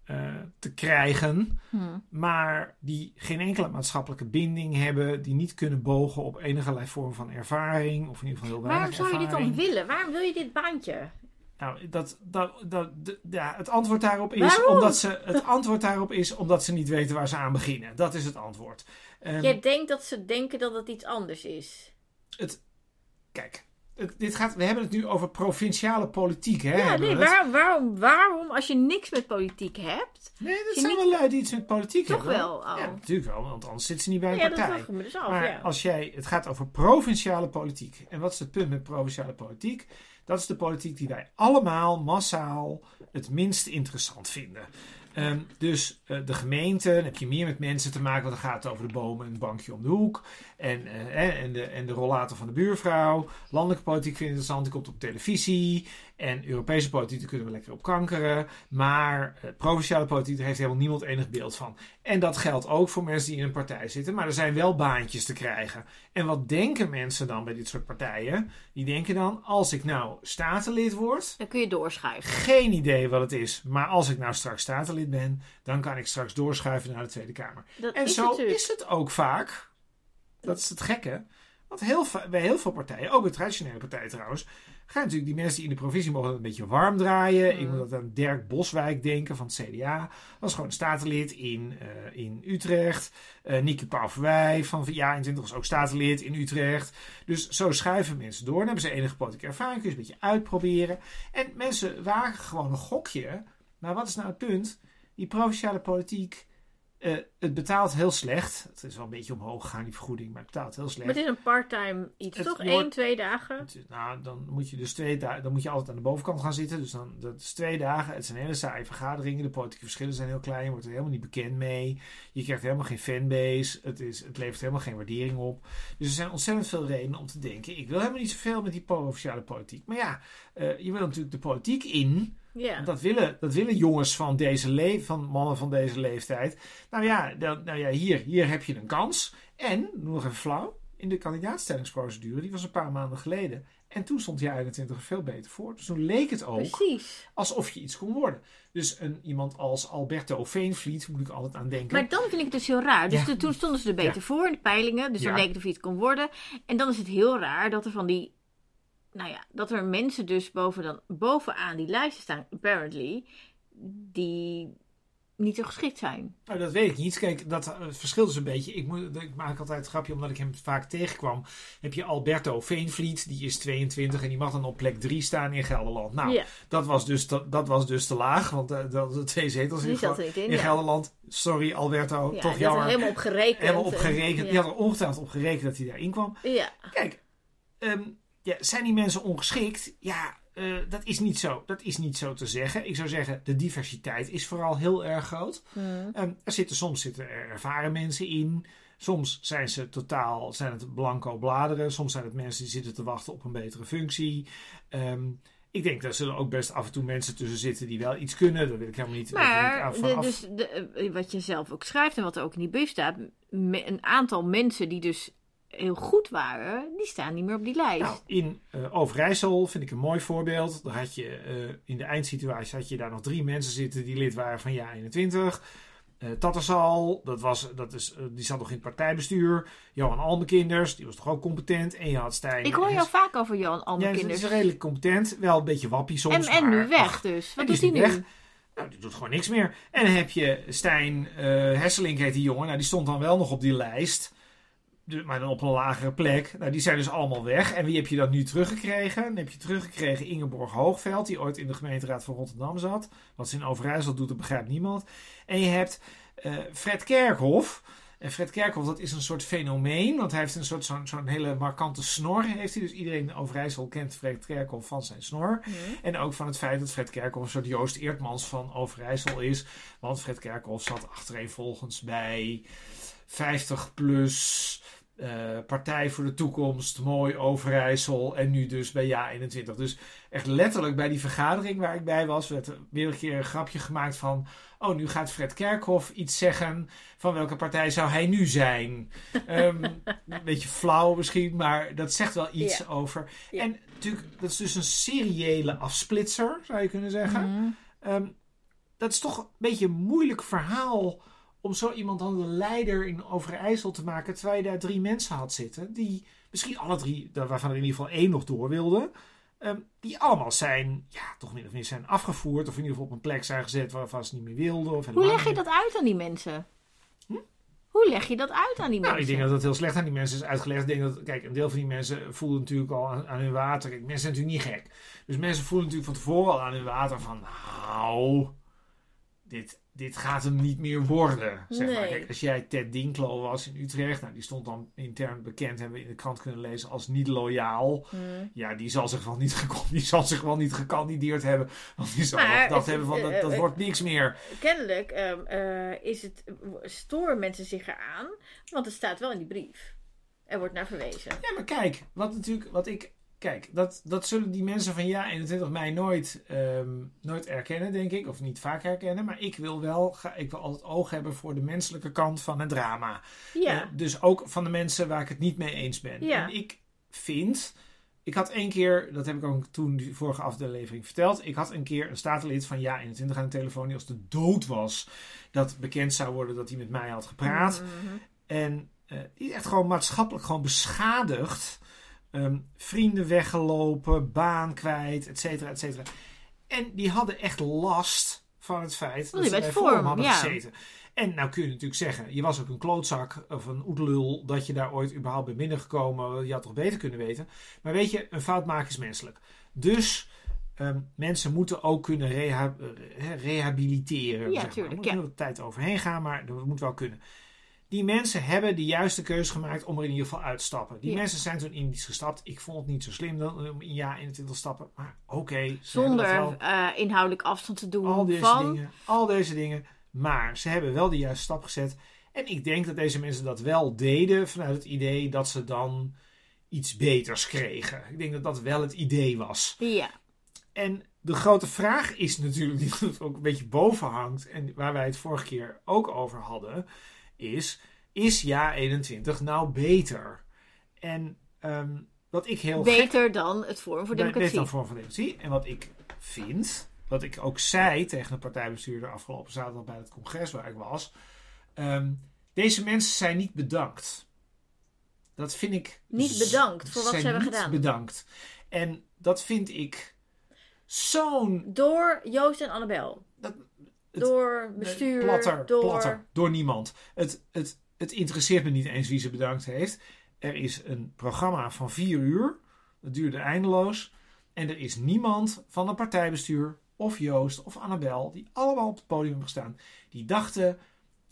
eh, te krijgen. Maar die geen enkele maatschappelijke binding hebben. Die niet kunnen bogen op enige vorm van ervaring. Of in ieder geval heel weinig Waarom zou je dit dan willen? Waarom wil je dit baantje? Nou, dat, dat, dat, ja, het antwoord daarop is Waarom? omdat ze het antwoord daarop is omdat ze niet weten waar ze aan beginnen. Dat is het antwoord. Ehm, Jij denkt dat ze denken dat het iets anders is. Kijk, het- dit gaat, we hebben het nu over provinciale politiek, hè? Ja, nee, het? waarom, waarom, waarom, als je niks met politiek hebt... Nee, dat zijn niet- wel lui die iets met politiek Toch hebben. wel, oh. Ja, natuurlijk wel, want anders zitten ze niet bij een Ja, dat partij. ik me dus af, Maar ja. als jij, het gaat over provinciale politiek. En wat is het punt met provinciale politiek? Dat is de politiek die wij allemaal massaal het minst interessant vinden. Ehm, dus eh, de gemeente, dan heb je meer met mensen te maken, want dan gaat het over de bomen en het bankje om de hoek. En, eh, en, de, en de rollator van de buurvrouw. Landelijke politiek vind ik interessant, die komt op televisie. En Europese politiek, daar kunnen we lekker op kankeren. Maar eh, provinciale politiek, daar heeft helemaal niemand enig beeld van. En dat geldt ook voor mensen die in een partij zitten. Maar er zijn wel baantjes te krijgen. En wat denken mensen dan bij dit soort partijen? Die denken dan, als ik nou statenlid word, Dan kun je doorschuiven. geen idee wat het is. Maar als ik nou straks statenlid ben, dan kan ik straks doorschuiven naar de Tweede Kamer. Dat En is zo natuurlijk. is het ook vaak. Dat is het gekke. Want heel, bij heel veel partijen, ook bij traditionele partijen trouwens, gaan natuurlijk die mensen die in de provincie mogen dat een beetje warm draaien. Ik Mm. moet dat aan Dirk Boswijk denken van het CDA. was gewoon een statenlid in, eh, in Utrecht. Eh Nieke Pauverwij van Ja 21 was ook statenlid in Utrecht. Dus zo schuiven mensen door. Dan hebben ze enige politieke ervaring, kun je een beetje uitproberen. En mensen wagen gewoon een gokje. Maar wat is nou het punt? Die provinciale politiek, eh, het betaalt heel slecht. Het is wel een beetje omhoog gegaan, die vergoeding, maar het betaalt heel slecht. Maar het is een part-time iets, Het- toch? Eén, twee dagen. Het Nou, dan moet je dus twee dagen, dan moet je altijd aan de bovenkant gaan zitten. Dus dan, dat is twee dagen. Het zijn hele saaie vergaderingen. De politieke verschillen zijn heel klein. Je wordt er helemaal niet bekend mee. Je krijgt helemaal geen fanbase. Het, is, het levert helemaal geen waardering op. Dus er zijn ontzettend veel redenen om te denken. Ik wil helemaal niet zoveel met die provinciale politiek. Maar ja, eh, je wil natuurlijk de politiek in. Ja. Want Dat willen, dat willen jongens van deze le van mannen van deze leeftijd. Nou ja, dan, nou ja hier, hier heb je een kans. En, nog even flauw, in de kandidaatstellingsprocedure, die was een paar maanden geleden. En toen stond jij 21 er veel beter voor. Dus toen leek het ook Precies. alsof je iets kon worden. Dus een, iemand als Alberto Veenvliet, moet ik altijd aan denken. Maar dan vind ik het dus heel raar. Dus Ja. de- toen stonden ze er beter Ja. voor in de peilingen. Dus dan Ja. leek het of je het kon worden. En dan is het heel raar dat er van die... Nou ja, dat er mensen dus boven dan, bovenaan die lijsten staan, apparently, die niet zo geschikt zijn. Nou, dat weet ik niet. Kijk, dat eh, verschilt dus een beetje. Ik, moet, ik maak altijd een grapje omdat ik hem vaak tegenkwam. Heb je Alberto Veenvliet, die is 22 en die mag dan op plek 3 staan in Gelderland. Nou, ja, dat, was dus te, dat was dus te laag, want eh, dat de twee zetels in, in. in ja. Gelderland. Sorry Alberto, Ja, toch jammer. er helemaal op gerekend. Helemaal op en- gerekend. Ja. Die had er ongetwijfeld op gerekend dat hij daarin kwam. ja. Kijk, ehm, ja, zijn die mensen ongeschikt? Ja, eh, dat, is niet zo, dat is niet zo te zeggen. Ik zou zeggen, de diversiteit is vooral heel erg groot. Hmm. Ehm, er zitten, soms zitten er ervaren mensen in. Soms zijn ze totaal, zijn het blanco bladeren. Soms zijn het mensen die zitten te wachten op een betere functie. Ehm, ik denk dat er ook best af en toe mensen tussen zitten die wel iets kunnen. Dat wil ik helemaal niet. Maar de, dus de, eh, wat je zelf ook schrijft en wat er ook in die brief staat, me- een aantal mensen die dus heel goed waren, die staan niet meer op die lijst. Nou, in eh, Overijssel vind ik een mooi voorbeeld. Daar had je eh, in de eindsituatie had je daar nog drie mensen zitten die lid waren van Ja 21. Eh Tattersal, dat was, dat is, eh, die zat nog in het partijbestuur. Johan Almekinders, die was toch ook competent. En je had Stijn. ik hoor jou vaak over Johan Ja, Almekinders. ze is redelijk competent. Wel een beetje wappie soms. en, en nu weg ach, dus. Wat die doet hij nu nu? nou, die doet gewoon niks meer. En dan heb je Stijn eh Hesselink heet die jongen. Nou, die stond dan wel nog op die lijst. Maar dan op een lagere plek. Nou, die zijn dus allemaal weg. En wie heb je dan nu teruggekregen? Dan heb je teruggekregen Ingeborg Hoogveld, die ooit in de gemeenteraad van Rotterdam zat. Wat ze in Overijssel doet, dat begrijpt niemand. En je hebt eh, Fred Kerkhoff. En Fred Kerkhoff, dat is een soort fenomeen. Want hij heeft een soort zo'n zo'n hele markante snor. Heeft hij. Dus iedereen in Overijssel kent Fred Kerkhoff van zijn snor. Hm. En ook van het feit dat Fred Kerkhoff een soort Joost Eertmans van Overijssel is. Want Fred Kerkhoff zat achtereenvolgens bij 50 plus. eh, Partij voor de Toekomst, Mooi Overijssel en nu dus bij Ja 21. Dus echt letterlijk bij die vergadering waar ik bij was, werd er weer een keer een grapje gemaakt van... Oh, nu gaat Fred Kerkhoff iets zeggen. Van welke partij zou hij nu zijn? Ehm, een beetje flauw misschien, maar dat zegt wel iets Ja. over. Ja. En natuurlijk, dat is dus een seriële afsplitser, zou je kunnen zeggen. Mhm. Ehm, dat is toch een beetje een moeilijk verhaal om zo iemand dan de leider in Overijssel te maken, terwijl je daar drie mensen had zitten, die misschien alle drie, waarvan er in ieder geval één nog door wilde, ehm, die allemaal zijn, ja, toch min of meer zijn afgevoerd, of in ieder geval op een plek zijn gezet waarvan ze niet meer wilden. Of Hoe helemaal leg je dat uit aan die mensen? Hm? Hoe leg je dat uit aan die Nou, ik mensen? denk dat dat heel slecht aan die mensen is uitgelegd. Ik denk dat, kijk, een deel van die mensen voelen natuurlijk al aan, aan hun water. Kijk, mensen zijn natuurlijk niet gek. Dus mensen voelen natuurlijk van tevoren al aan hun water van, nou, dit, dit gaat hem niet meer worden. Zeg maar. Kijk, als jij Ted Dinklo was in Utrecht, nou, die stond dan intern bekend, hebben we in de krant kunnen lezen als niet loyaal. Hm. Ja, die zal zich wel niet, die zal zich wel niet gekandideerd hebben. Want die zal Maar het- hebben van, dat, eh, dat wordt niks meer. Kennelijk eh, is het, storen mensen zich eraan, want het staat wel in die brief. Er wordt naar verwezen. Ja, maar kijk, wat natuurlijk, wat ik. Kijk, dat, dat zullen die mensen van ja 21 mei nooit, ehm, nooit erkennen, denk ik. Of niet vaak herkennen. Maar ik wil wel, ga, ik wil altijd oog hebben voor de menselijke kant van het drama. Ja, Eh, dus ook van de mensen waar ik het niet mee eens ben. Ja. En ik vind. Ik had één keer, dat heb ik ook toen die vorige aflevering verteld. Ik had een keer een statenlid van Ja 21 aan de telefoon die als de dood was. Dat bekend zou worden dat hij met mij had gepraat. Mhm. En eh, die echt gewoon maatschappelijk gewoon beschadigd. Ehm, vrienden weggelopen, baan kwijt, et cetera, et cetera. En die hadden echt last van het feit dat ze bij Forum hadden ja. gezeten. En nou kun je natuurlijk zeggen, je was ook een klootzak of een oedelul dat je daar ooit überhaupt bent binnengekomen. Je had toch beter kunnen weten. Maar weet je, een fout maken is menselijk. Dus ehm, mensen moeten ook kunnen reha- eh, rehabiliteren. Ja, zeg maar. tuurlijk, Er moet ja. wat tijd overheen gaan, maar dat moet wel kunnen. Die mensen hebben de juiste keuze gemaakt om er in ieder geval uit te stappen. Die Ja. mensen zijn toen in iets gestapt. Ik vond het niet zo slim dan om in jaar 21 te stappen. Maar oké. Zonder eh, inhoudelijk afstand te doen al deze van. dingen. Al deze dingen. Maar ze hebben wel de juiste stap gezet. En ik denk dat deze mensen dat wel deden vanuit het idee dat ze dan iets beters kregen. Ik denk dat dat wel het idee was. Ja, En de grote vraag is natuurlijk, die ook een beetje boven hangt, en waar wij het vorige keer ook over hadden, is: is jaar 21 nou beter? En ehm, wat ik heel gek beter dan het Forum voor Democratie. Beter dan vorm van democratie. En wat ik vind, wat ik ook zei tegen een partijbestuurder afgelopen zaterdag bij het congres waar ik was. ehm, deze mensen zijn niet bedankt. Dat vind ik. Niet bedankt voor wat ze hebben niet gedaan. bedankt. En dat vind ik zo'n. Door Joost en Annabel. Dat- door bestuur. Platter, door... platter. Door niemand. Het, het, het interesseert me niet eens wie ze bedankt heeft. Er is een programma van vier uur. Dat duurde eindeloos. En er is niemand van het partijbestuur of Joost of Annabel... die allemaal op het podium hebben gestaan. Die dachten,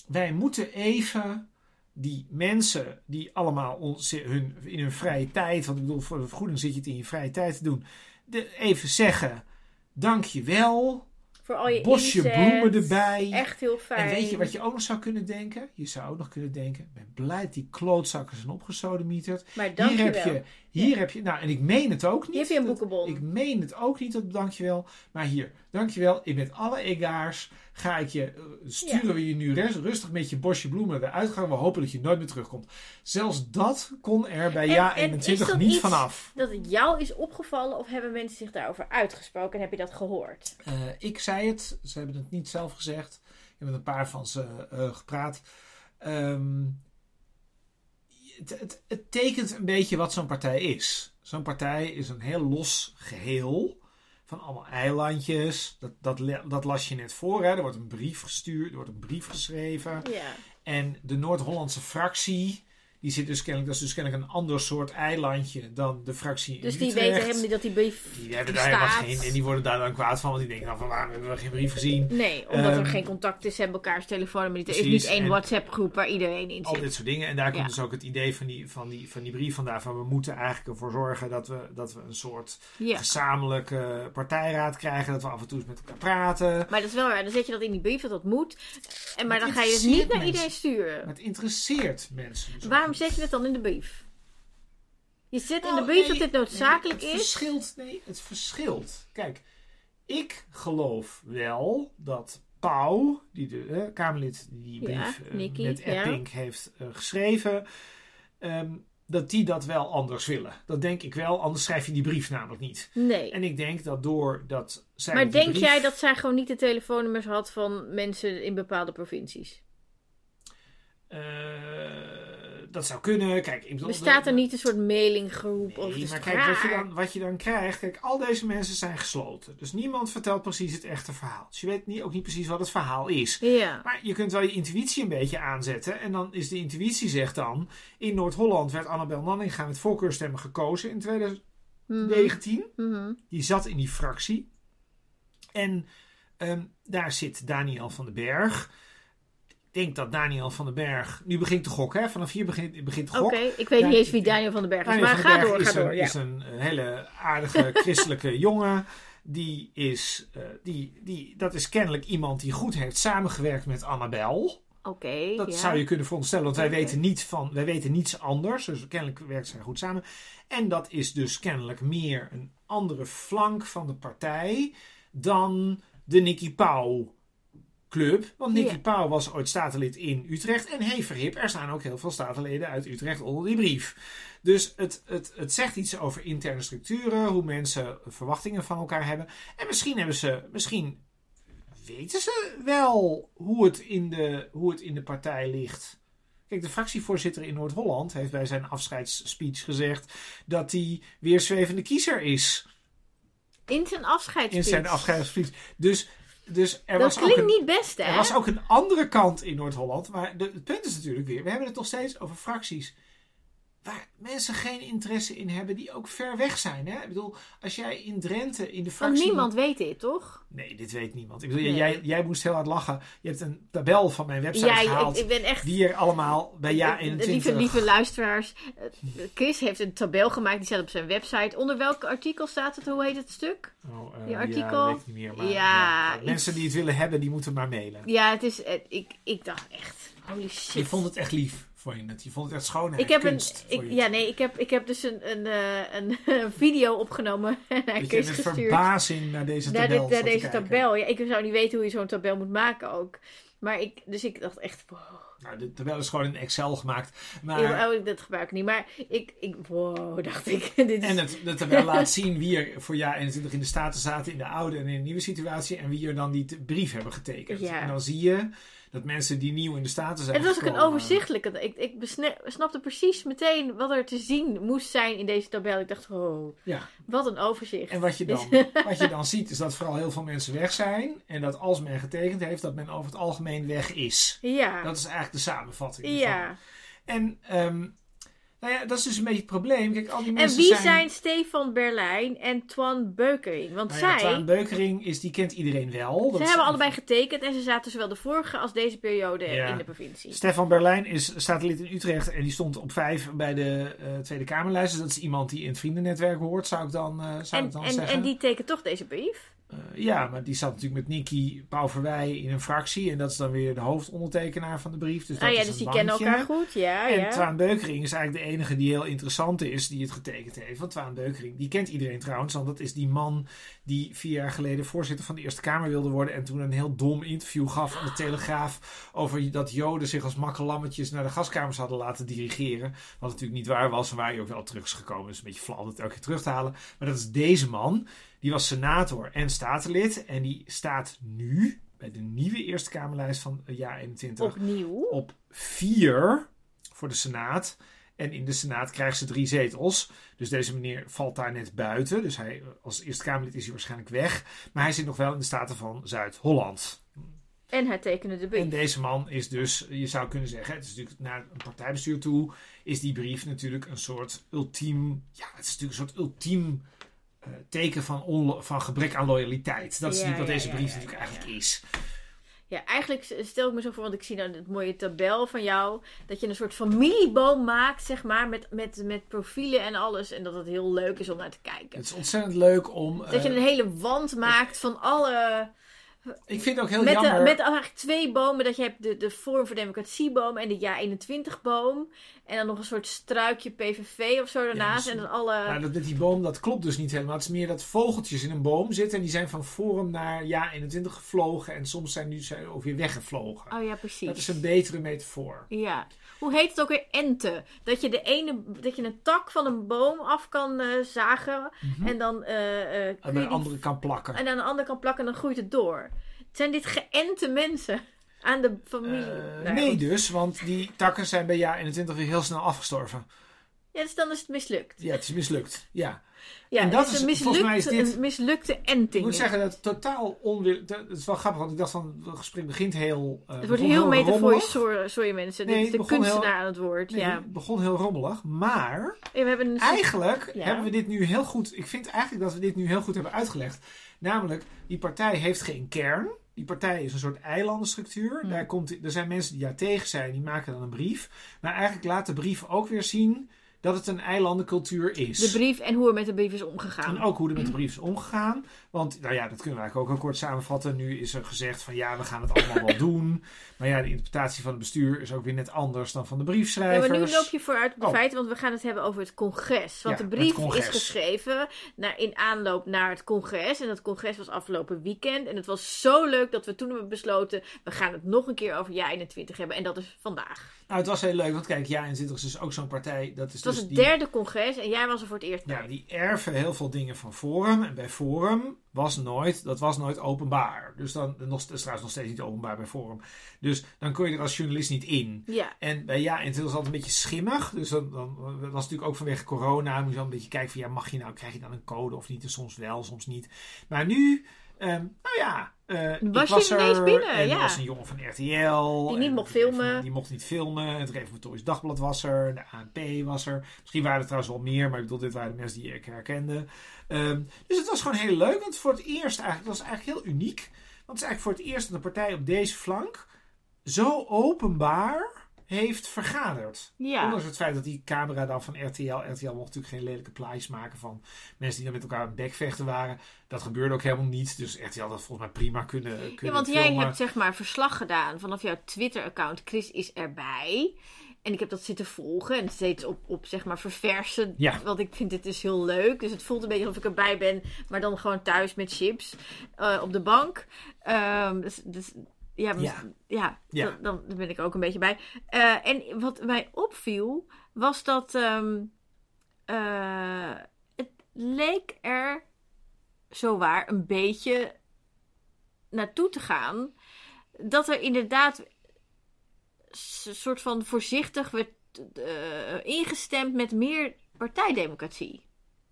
wij moeten even die mensen die allemaal ons, hun, in hun vrije tijd... want ik bedoel, voor de vergoeding zit je het in je vrije tijd te doen... De, even zeggen, dank je wel... Voor al je Bosje inzet. bloemen erbij. Echt heel fijn. En weet je wat je ook nog zou kunnen denken? Je zou ook nog kunnen denken: ben blij dat die klootzakken zijn opgesodemieterd. Maar Hier heb je, hier heb je, nou en ik meen het ook niet. Hier heb je een dat- boekenbon. Ik meen het ook niet, dat dankjewel. Maar hier, dankjewel. Ik met alle egaars ga ik je, eh, sturen we je nu rustig met je bosje bloemen de uitgang. We hopen dat je nooit meer terugkomt. Zelfs dat kon er bij En- is 21 dat niet vanaf. Dat het jou is opgevallen of hebben mensen zich daarover uitgesproken en heb je dat gehoord? Eh, ik zei het, ze hebben het niet zelf gezegd. Ik heb met een paar van ze eh, gepraat. Ehm, het, het, het tekent een beetje wat zo'n partij is. Zo'n partij is een heel los geheel van allemaal eilandjes. Dat, dat, dat las je net voor. Hè. Er wordt een brief gestuurd, er wordt een brief geschreven. Ja. En de Noord-Hollandse fractie, die zit dus kennelijk, dat is dus kennelijk een ander soort eilandje dan de fractie in Dus die Utrecht. weten helemaal niet dat die brief Die hebben daar helemaal bestaat. geen, en die worden daar dan kwaad van, want die denken dan van waarom hebben we geen brief gezien. Nee, omdat er Ehm, geen contact is, hebben elkaars telefoonnummer niet. Er is niet één WhatsApp groep waar iedereen in Al zit. dit soort dingen. En daar komt Ja. dus ook het idee van die, van, die, van die brief vandaan. Van we moeten eigenlijk ervoor zorgen dat we, dat we een soort Ja. gezamenlijke partijraad krijgen. Dat we af en toe eens met elkaar praten. Maar dat is wel waar. Dan zet je dat in die brief dat dat moet. En maar dan ga je het interesseert niet naar mensen. iedereen sturen. Maar het interesseert mensen. dus ook Waarom zet je het dan in de brief? Je zet in Nou, de brief nee, dat dit noodzakelijk nee, het is. Verschilt, nee, het verschilt. Kijk, ik geloof wel dat Pauw, die de eh, Kamerlid die Ja, brief eh, met ja. Epping heeft eh, geschreven, ehm, dat die dat wel anders willen. Dat denk ik wel, anders schrijf je die brief namelijk niet. Nee. En ik denk dat door dat zij Maar denk brief- jij dat zij gewoon niet de telefoonnummers had van mensen in bepaalde provincies? Eh, dat zou kunnen. Kijk, ik bedoel, Bestaat er niet een soort mailinggroep of Nee, de maar kijk, wat je, dan, wat je dan krijgt. Kijk, al deze mensen zijn gesloten. Dus niemand vertelt precies het echte verhaal. Dus je weet niet, ook niet precies wat het verhaal is. Ja. Maar je kunt wel je intuïtie een beetje aanzetten. En dan is de intuïtie zegt dan... In Noord-Holland werd Annabel Nanninga met voorkeurstemmen gekozen in 2019. Mhm. Mhm. Die zat in die fractie. En ehm, daar zit Daniel van den Berg. Ik denk dat Daniel van den Berg... Nu begint te gokken, hè? Vanaf hier begint, begint te Oké, gokken. ik weet niet eens wie Daniel van den Berg is, maar ga door, is ga een, door. Ja. is een hele aardige christelijke jongen. Die is, eh, die, die, dat is kennelijk iemand die goed heeft samengewerkt met Annabel. Oké, Dat ja. zou je kunnen veronderstellen, want wij, Oké. weten niet van, wij weten niets anders. Dus kennelijk werkt zij goed samen. En dat is dus kennelijk meer een andere flank van de partij dan de Nicky Pauw club. Want Nicky Ja. Pauw was ooit statenlid in Utrecht. En hey verhip, er staan ook heel veel statenleden uit Utrecht onder die brief. Dus het, het, het zegt iets over interne structuren, hoe mensen verwachtingen van elkaar hebben. En misschien hebben ze, misschien weten ze wel hoe het in de, hoe het in de partij ligt. Kijk, de fractievoorzitter in Noord-Holland heeft bij zijn afscheidsspeech gezegd dat hij weer zwevende kiezer is. In zijn afscheidsspeech. In zijn afscheidsspeech. Dus, dus er Dat was ook klinkt een, niet best, hè? er was ook een andere kant in Noord-Holland. Maar de, het punt is natuurlijk weer, we hebben het nog steeds over fracties. Waar mensen geen interesse in hebben, die ook ver weg zijn. Hè? Ik bedoel, als jij in Drenthe in de Want fractie... niemand weet dit, toch? Nee, dit weet niemand. Ik bedoel, Nee. jij, jij moest heel hard lachen. Je hebt een tabel van mijn website Ja, gehaald. ik, ik ben echt... Die er allemaal bij ja Eh, 21... Lieve, lieve luisteraars, eh, Chris heeft een tabel gemaakt, die staat op zijn website. Onder welk artikel staat het? Hoe heet het stuk? Oh, eh, die Ja, artikel? ik niet meer. Maar, Ja, ja, mensen die het willen hebben, die moeten maar mailen. Ja, het is... eh, ik, ik dacht echt, holy shit. Je vond het echt lief, vond je het? Je vond het echt schoonheid, ik heb een, kunst. ik, vond je ja, nee, ik heb, ik heb dus een, een, eh, een video opgenomen en Chris met gestuurd. verbazing naar deze tabel naar deze tabel. Ja, ik zou niet weten hoe je zo'n tabel moet maken ook. Maar ik, dus ik dacht echt, wow. Nou, de tabel is gewoon in Excel gemaakt. Maar... Ik, oh, dat gebruik ik niet. Maar ik, ik wow, dacht ik. Dit is, En het, de tabel laat zien wie er voor jaar 21 in de Staten zaten, in de oude en in de nieuwe situatie. En wie er dan die brief hebben getekend. Ja. En dan zie je dat mensen die nieuw in de Staten zijn het was ook een overzichtelijke. Ik, ik snapte precies meteen wat er te zien moest zijn in deze tabel. Ik dacht, oh, Ja, wat een overzicht. en wat je, dan, wat je dan ziet is dat vooral heel veel mensen weg zijn. En dat als men getekend heeft, dat men over het algemeen weg is. Ja, Dat is eigenlijk de samenvatting. ja. ervan. En ehm, nou ja, dat is dus een beetje het probleem. Kijk, al die En mensen wie zijn... zijn Stefan Berlijn en Twan Beukering? Want Nou ja, zij, Twaan Beukering is, die kent iedereen wel. Dat ze is- hebben allebei getekend en ze zaten zowel de vorige als deze periode Ja. in de provincie. Stefan Berlijn is, staat lid in Utrecht en die stond op vijf bij de eh, Tweede Kamerlijst. Dus dat is iemand die in het vriendennetwerk hoort, zou ik dan, eh, zou En, ik dan en, zeggen. en die tekent toch deze brief? Eh, ja, maar die zat natuurlijk met Nicky Pauverwij in een fractie. En dat is dan weer de hoofdondertekenaar van de brief. Dus dat ah ja, is dus die kennen elkaar goed. Ja, En ja. Twaan Beukering is eigenlijk de enige die heel interessant is die het getekend heeft. Want Twaan Beukering, die kent iedereen trouwens. Want dat is die man die vier jaar geleden voorzitter van de Eerste Kamer wilde worden. En toen een heel dom interview gaf aan de Telegraaf. Over dat Joden zich als makkelammetjes naar de gaskamers hadden laten dirigeren. Wat natuurlijk niet waar was en waar hij ook wel terug is gekomen. Dus een beetje flauw het elke keer terug te halen. Maar dat is deze man. Die was senator en statenlid. En die staat nu bij de nieuwe Eerste Kamerlijst van het jaar 21 Opnieuw. op vier voor de Senaat. En in de Senaat krijgt ze drie zetels. Dus deze meneer valt daar net buiten. Dus hij, als Eerste Kamerlid is hij waarschijnlijk weg. Maar hij zit nog wel in de Staten van Zuid-Holland. En hij tekende de brief. En deze man is dus, je zou kunnen zeggen, het is natuurlijk naar een partijbestuur toe, is die brief natuurlijk een soort ultiem, ja, het is natuurlijk een soort ultiem teken van, van gebrek aan loyaliteit. Dat is Ja, niet wat ja, deze brief natuurlijk eigenlijk is. Ja, eigenlijk stel ik me zo voor, want ik zie dan het mooie tabel van jou. Dat je een soort familieboom maakt, zeg maar, met, met, met profielen en alles. En dat het heel leuk is om naar te kijken. Het is ontzettend leuk om. Dat je eh, een hele wand maakt van alle... ik vind het ook heel Met, jammer. de, met eigenlijk twee bomen. Dat je hebt de, de Forum voor Democratieboom en de Ja 21 boom. En dan nog een soort struikje PVV of zo daarnaast. en dan alle... Nou, dat met die boom, dat klopt dus niet helemaal. Het is meer dat vogeltjes in een boom zitten. En die zijn van Forum naar Ja 21 gevlogen. En soms zijn die zijn ook weer weggevlogen. Oh ja, precies. dat is een betere metafoor. Ja. Hoe heet het ook weer? Enten. Dat je, de ene, dat je een tak van een boom af kan eh, zagen. En dan eh, En de die- andere kan plakken. en aan de andere kan plakken en dan groeit het door. Zijn dit geënte mensen aan de familie? Eh, Nou, nee goed. dus, want die takken zijn bij Ja 21 weer heel snel afgestorven. Ja, dus dan is het mislukt. Ja, het is mislukt. Ja. Ja, En dat is een volgens mij is mislukte, dit- een mislukte Ik enting. moet zeggen dat het totaal onwil... dat- Het is wel grappig, want ik dacht van, het gesprek begint heel... eh, het wordt begon heel metaforisch, sorry, sorry mensen. Nee, Dit is de heel- kunstenaar aan het woord. Nee, ja. het begon heel rommelig, maar... We hebben een Eigenlijk Ja. hebben we dit nu heel goed. Ik vind eigenlijk dat we dit nu heel goed hebben uitgelegd. Namelijk, die partij heeft geen kern. Die partij is een soort eilandenstructuur. Hm. Daar komt, er zijn mensen die daar tegen zijn, die maken dan een brief. Maar eigenlijk laat de brief ook weer zien dat het een eilandencultuur is. de brief en hoe er met de brief is omgegaan. En ook hoe er met de brief is omgegaan. Want, nou ja, dat kunnen we eigenlijk ook heel kort samenvatten. Nu is er gezegd van ja, we gaan het allemaal wel doen. Maar ja, de interpretatie van het bestuur is ook weer net anders dan van de Ja, briefschrijvers. maar nu loop je vooruit op de Oh. feiten, want we gaan het hebben over het congres. Want Ja, de brief is geschreven naar, in aanloop naar het congres. En dat congres was afgelopen weekend. En het was zo leuk dat we toen hebben besloten, we gaan het nog een keer over jaar 21 hebben. En dat is vandaag. Nou, het was heel leuk, want kijk, ja, en is dus ook zo'n partij. Dat is Het was dus het die, derde congres en jij was er voor het eerst ja, bij. die erven heel veel dingen van Forum. En bij Forum was nooit, dat was nooit openbaar. Dus dan, nog, dat is trouwens nog steeds niet openbaar bij Forum. Dus dan kon je er als journalist niet in. Ja, En bij ja, en het was altijd een beetje schimmig. Dus dan, dan was het natuurlijk ook vanwege corona. Moet je dan een beetje kijken van ja, mag je nou, krijg je dan een code of niet? En soms wel, soms niet. Maar nu, ehm, nou ja. eh, Was ik je was ineens binnen, en er ja. was een jongen van RTL. Die niet mocht het filmen. Die mocht niet filmen. Het Reformatorisch Dagblad was er. De ANP was er. Misschien waren er trouwens wel meer. Maar ik bedoel, dit waren de mensen die ik herkende. Ehm, dus het was gewoon heel leuk. Want voor het eerst eigenlijk, dat was eigenlijk heel uniek. Want het is eigenlijk voor het eerst dat een partij op deze flank zo openbaar heeft vergaderd. ja. Ondanks het feit dat die camera dan van RTL... RTL mocht natuurlijk geen lelijke plaatjes maken van mensen die dan met elkaar aan bekvechten waren. Dat gebeurde ook helemaal niet. Dus RTL had dat volgens mij prima kunnen, kunnen Ja, want filmen. jij hebt zeg maar verslag gedaan vanaf jouw Twitter-account. Chris is erbij. En ik heb dat zitten volgen en steeds op, op zeg maar verversen. Ja. Want ik vind dit dus heel leuk. Dus het voelt een beetje alsof ik erbij ben, maar dan gewoon thuis met chips eh, op de bank. Ehm, dus, dus ja, Ja. ja, Ja. Dan, dan ben ik ook een beetje bij. Eh, en wat mij opviel, was dat ehm, eh, het leek er zowaar een beetje naartoe te gaan. Dat er inderdaad een soort van voorzichtig werd eh, ingestemd met meer partijdemocratie.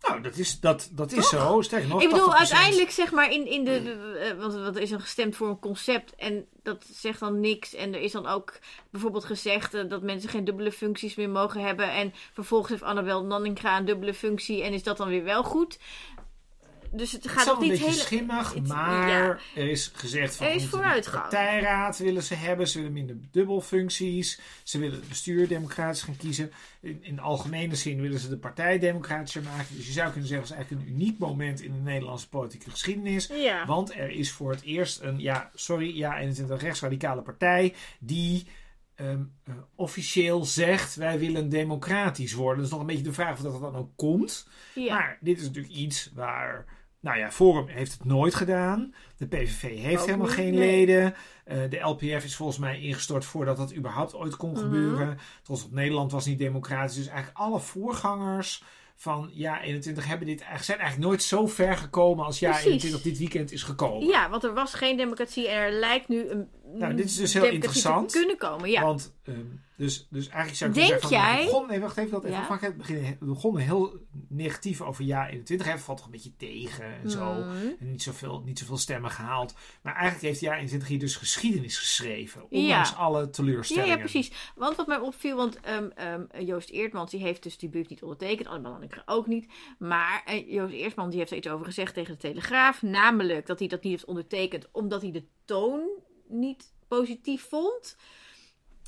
Nou, dat is, dat, dat is zo. Sterker nog, Ik bedoel, 80%. uiteindelijk zeg maar in, in de. de- eh, want wat is dan gestemd voor een concept en dat zegt dan niks. En er is dan ook bijvoorbeeld gezegd eh, dat mensen geen dubbele functies meer mogen hebben. En vervolgens heeft Annabel Nanninga een dubbele functie en is dat dan weer wel goed. Dus het Het gaat is al nog een niet beetje heel. schimmig, het- maar ja. er is gezegd van... Er is vooruitgang. De partijraad willen ze hebben. Ze willen minder dubbelfuncties. Ze willen het bestuur democratisch gaan kiezen. In, in algemene zin willen ze de partij democratischer maken. Dus je zou kunnen zeggen, het is eigenlijk een uniek moment in de Nederlandse politieke geschiedenis. Ja. Want er is voor het eerst een, ja, sorry, ja, 21 rechtsradicale partij die ehm, eh, officieel zegt: wij willen democratisch worden. Dat is nog een beetje de vraag of dat er dan ook komt. ja. Maar dit is natuurlijk iets waar. Nou ja, Forum heeft het nooit gedaan. De PVV heeft Ook helemaal niet, geen nee. leden. Eh, de LPF is volgens mij ingestort voordat dat überhaupt ooit kon Mhm. gebeuren. Trots op Nederland was niet democratisch. Dus eigenlijk alle voorgangers van Ja 21 hebben dit, eigenlijk- zijn eigenlijk nooit zo ver gekomen als Ja Precies. 21 dit weekend is gekomen. ja, want er was geen democratie en er lijkt nu een. Nou, dit is dus heel interessant. Te kunnen komen, ja. Want, ehm, dus, dus eigenlijk zou ik Denk zeggen... Van, jij- We begonnen, nee, wacht even. Dat even Ja. ik beginnen. We begonnen heel negatief over Ja 21. Hij valt toch een beetje tegen en zo. Mhm. En niet zoveel, niet zoveel stemmen gehaald. Maar eigenlijk heeft Ja 21 hier dus geschiedenis geschreven. Ondanks Ja. alle teleurstellingen. ja, precies. Want wat mij opviel, want ehm, ehm, Joost Eertmans die heeft dus die brief niet ondertekend, Annabel Anneke ook niet. Maar eh, Joost Eertmans die heeft er iets over gezegd tegen de Telegraaf, namelijk dat hij dat niet heeft ondertekend omdat hij de toon niet positief vond.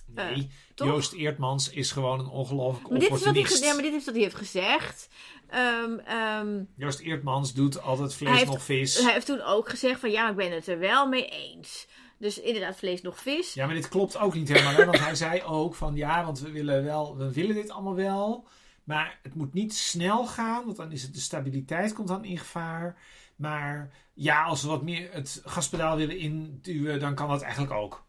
Nee, Eh? Joost Eertmans is gewoon een ongelooflijk Maar dit, is wat hij, ja, maar dit is wat hij heeft gezegd. Ehm, ehm, Joost Eertmans doet altijd vlees heeft- nog vis. hij heeft toen ook gezegd van ja, ik ben het er wel mee eens. Dus inderdaad, vlees nog vis. Ja, maar dit klopt ook niet helemaal. Hè? Want hij zei ook van ja, want we willen, wel, we willen dit allemaal wel. Maar het moet niet snel gaan, want dan is het de stabiliteit komt dan in gevaar. Maar ja, als we wat meer het gaspedaal willen induwen, dan kan dat eigenlijk ook.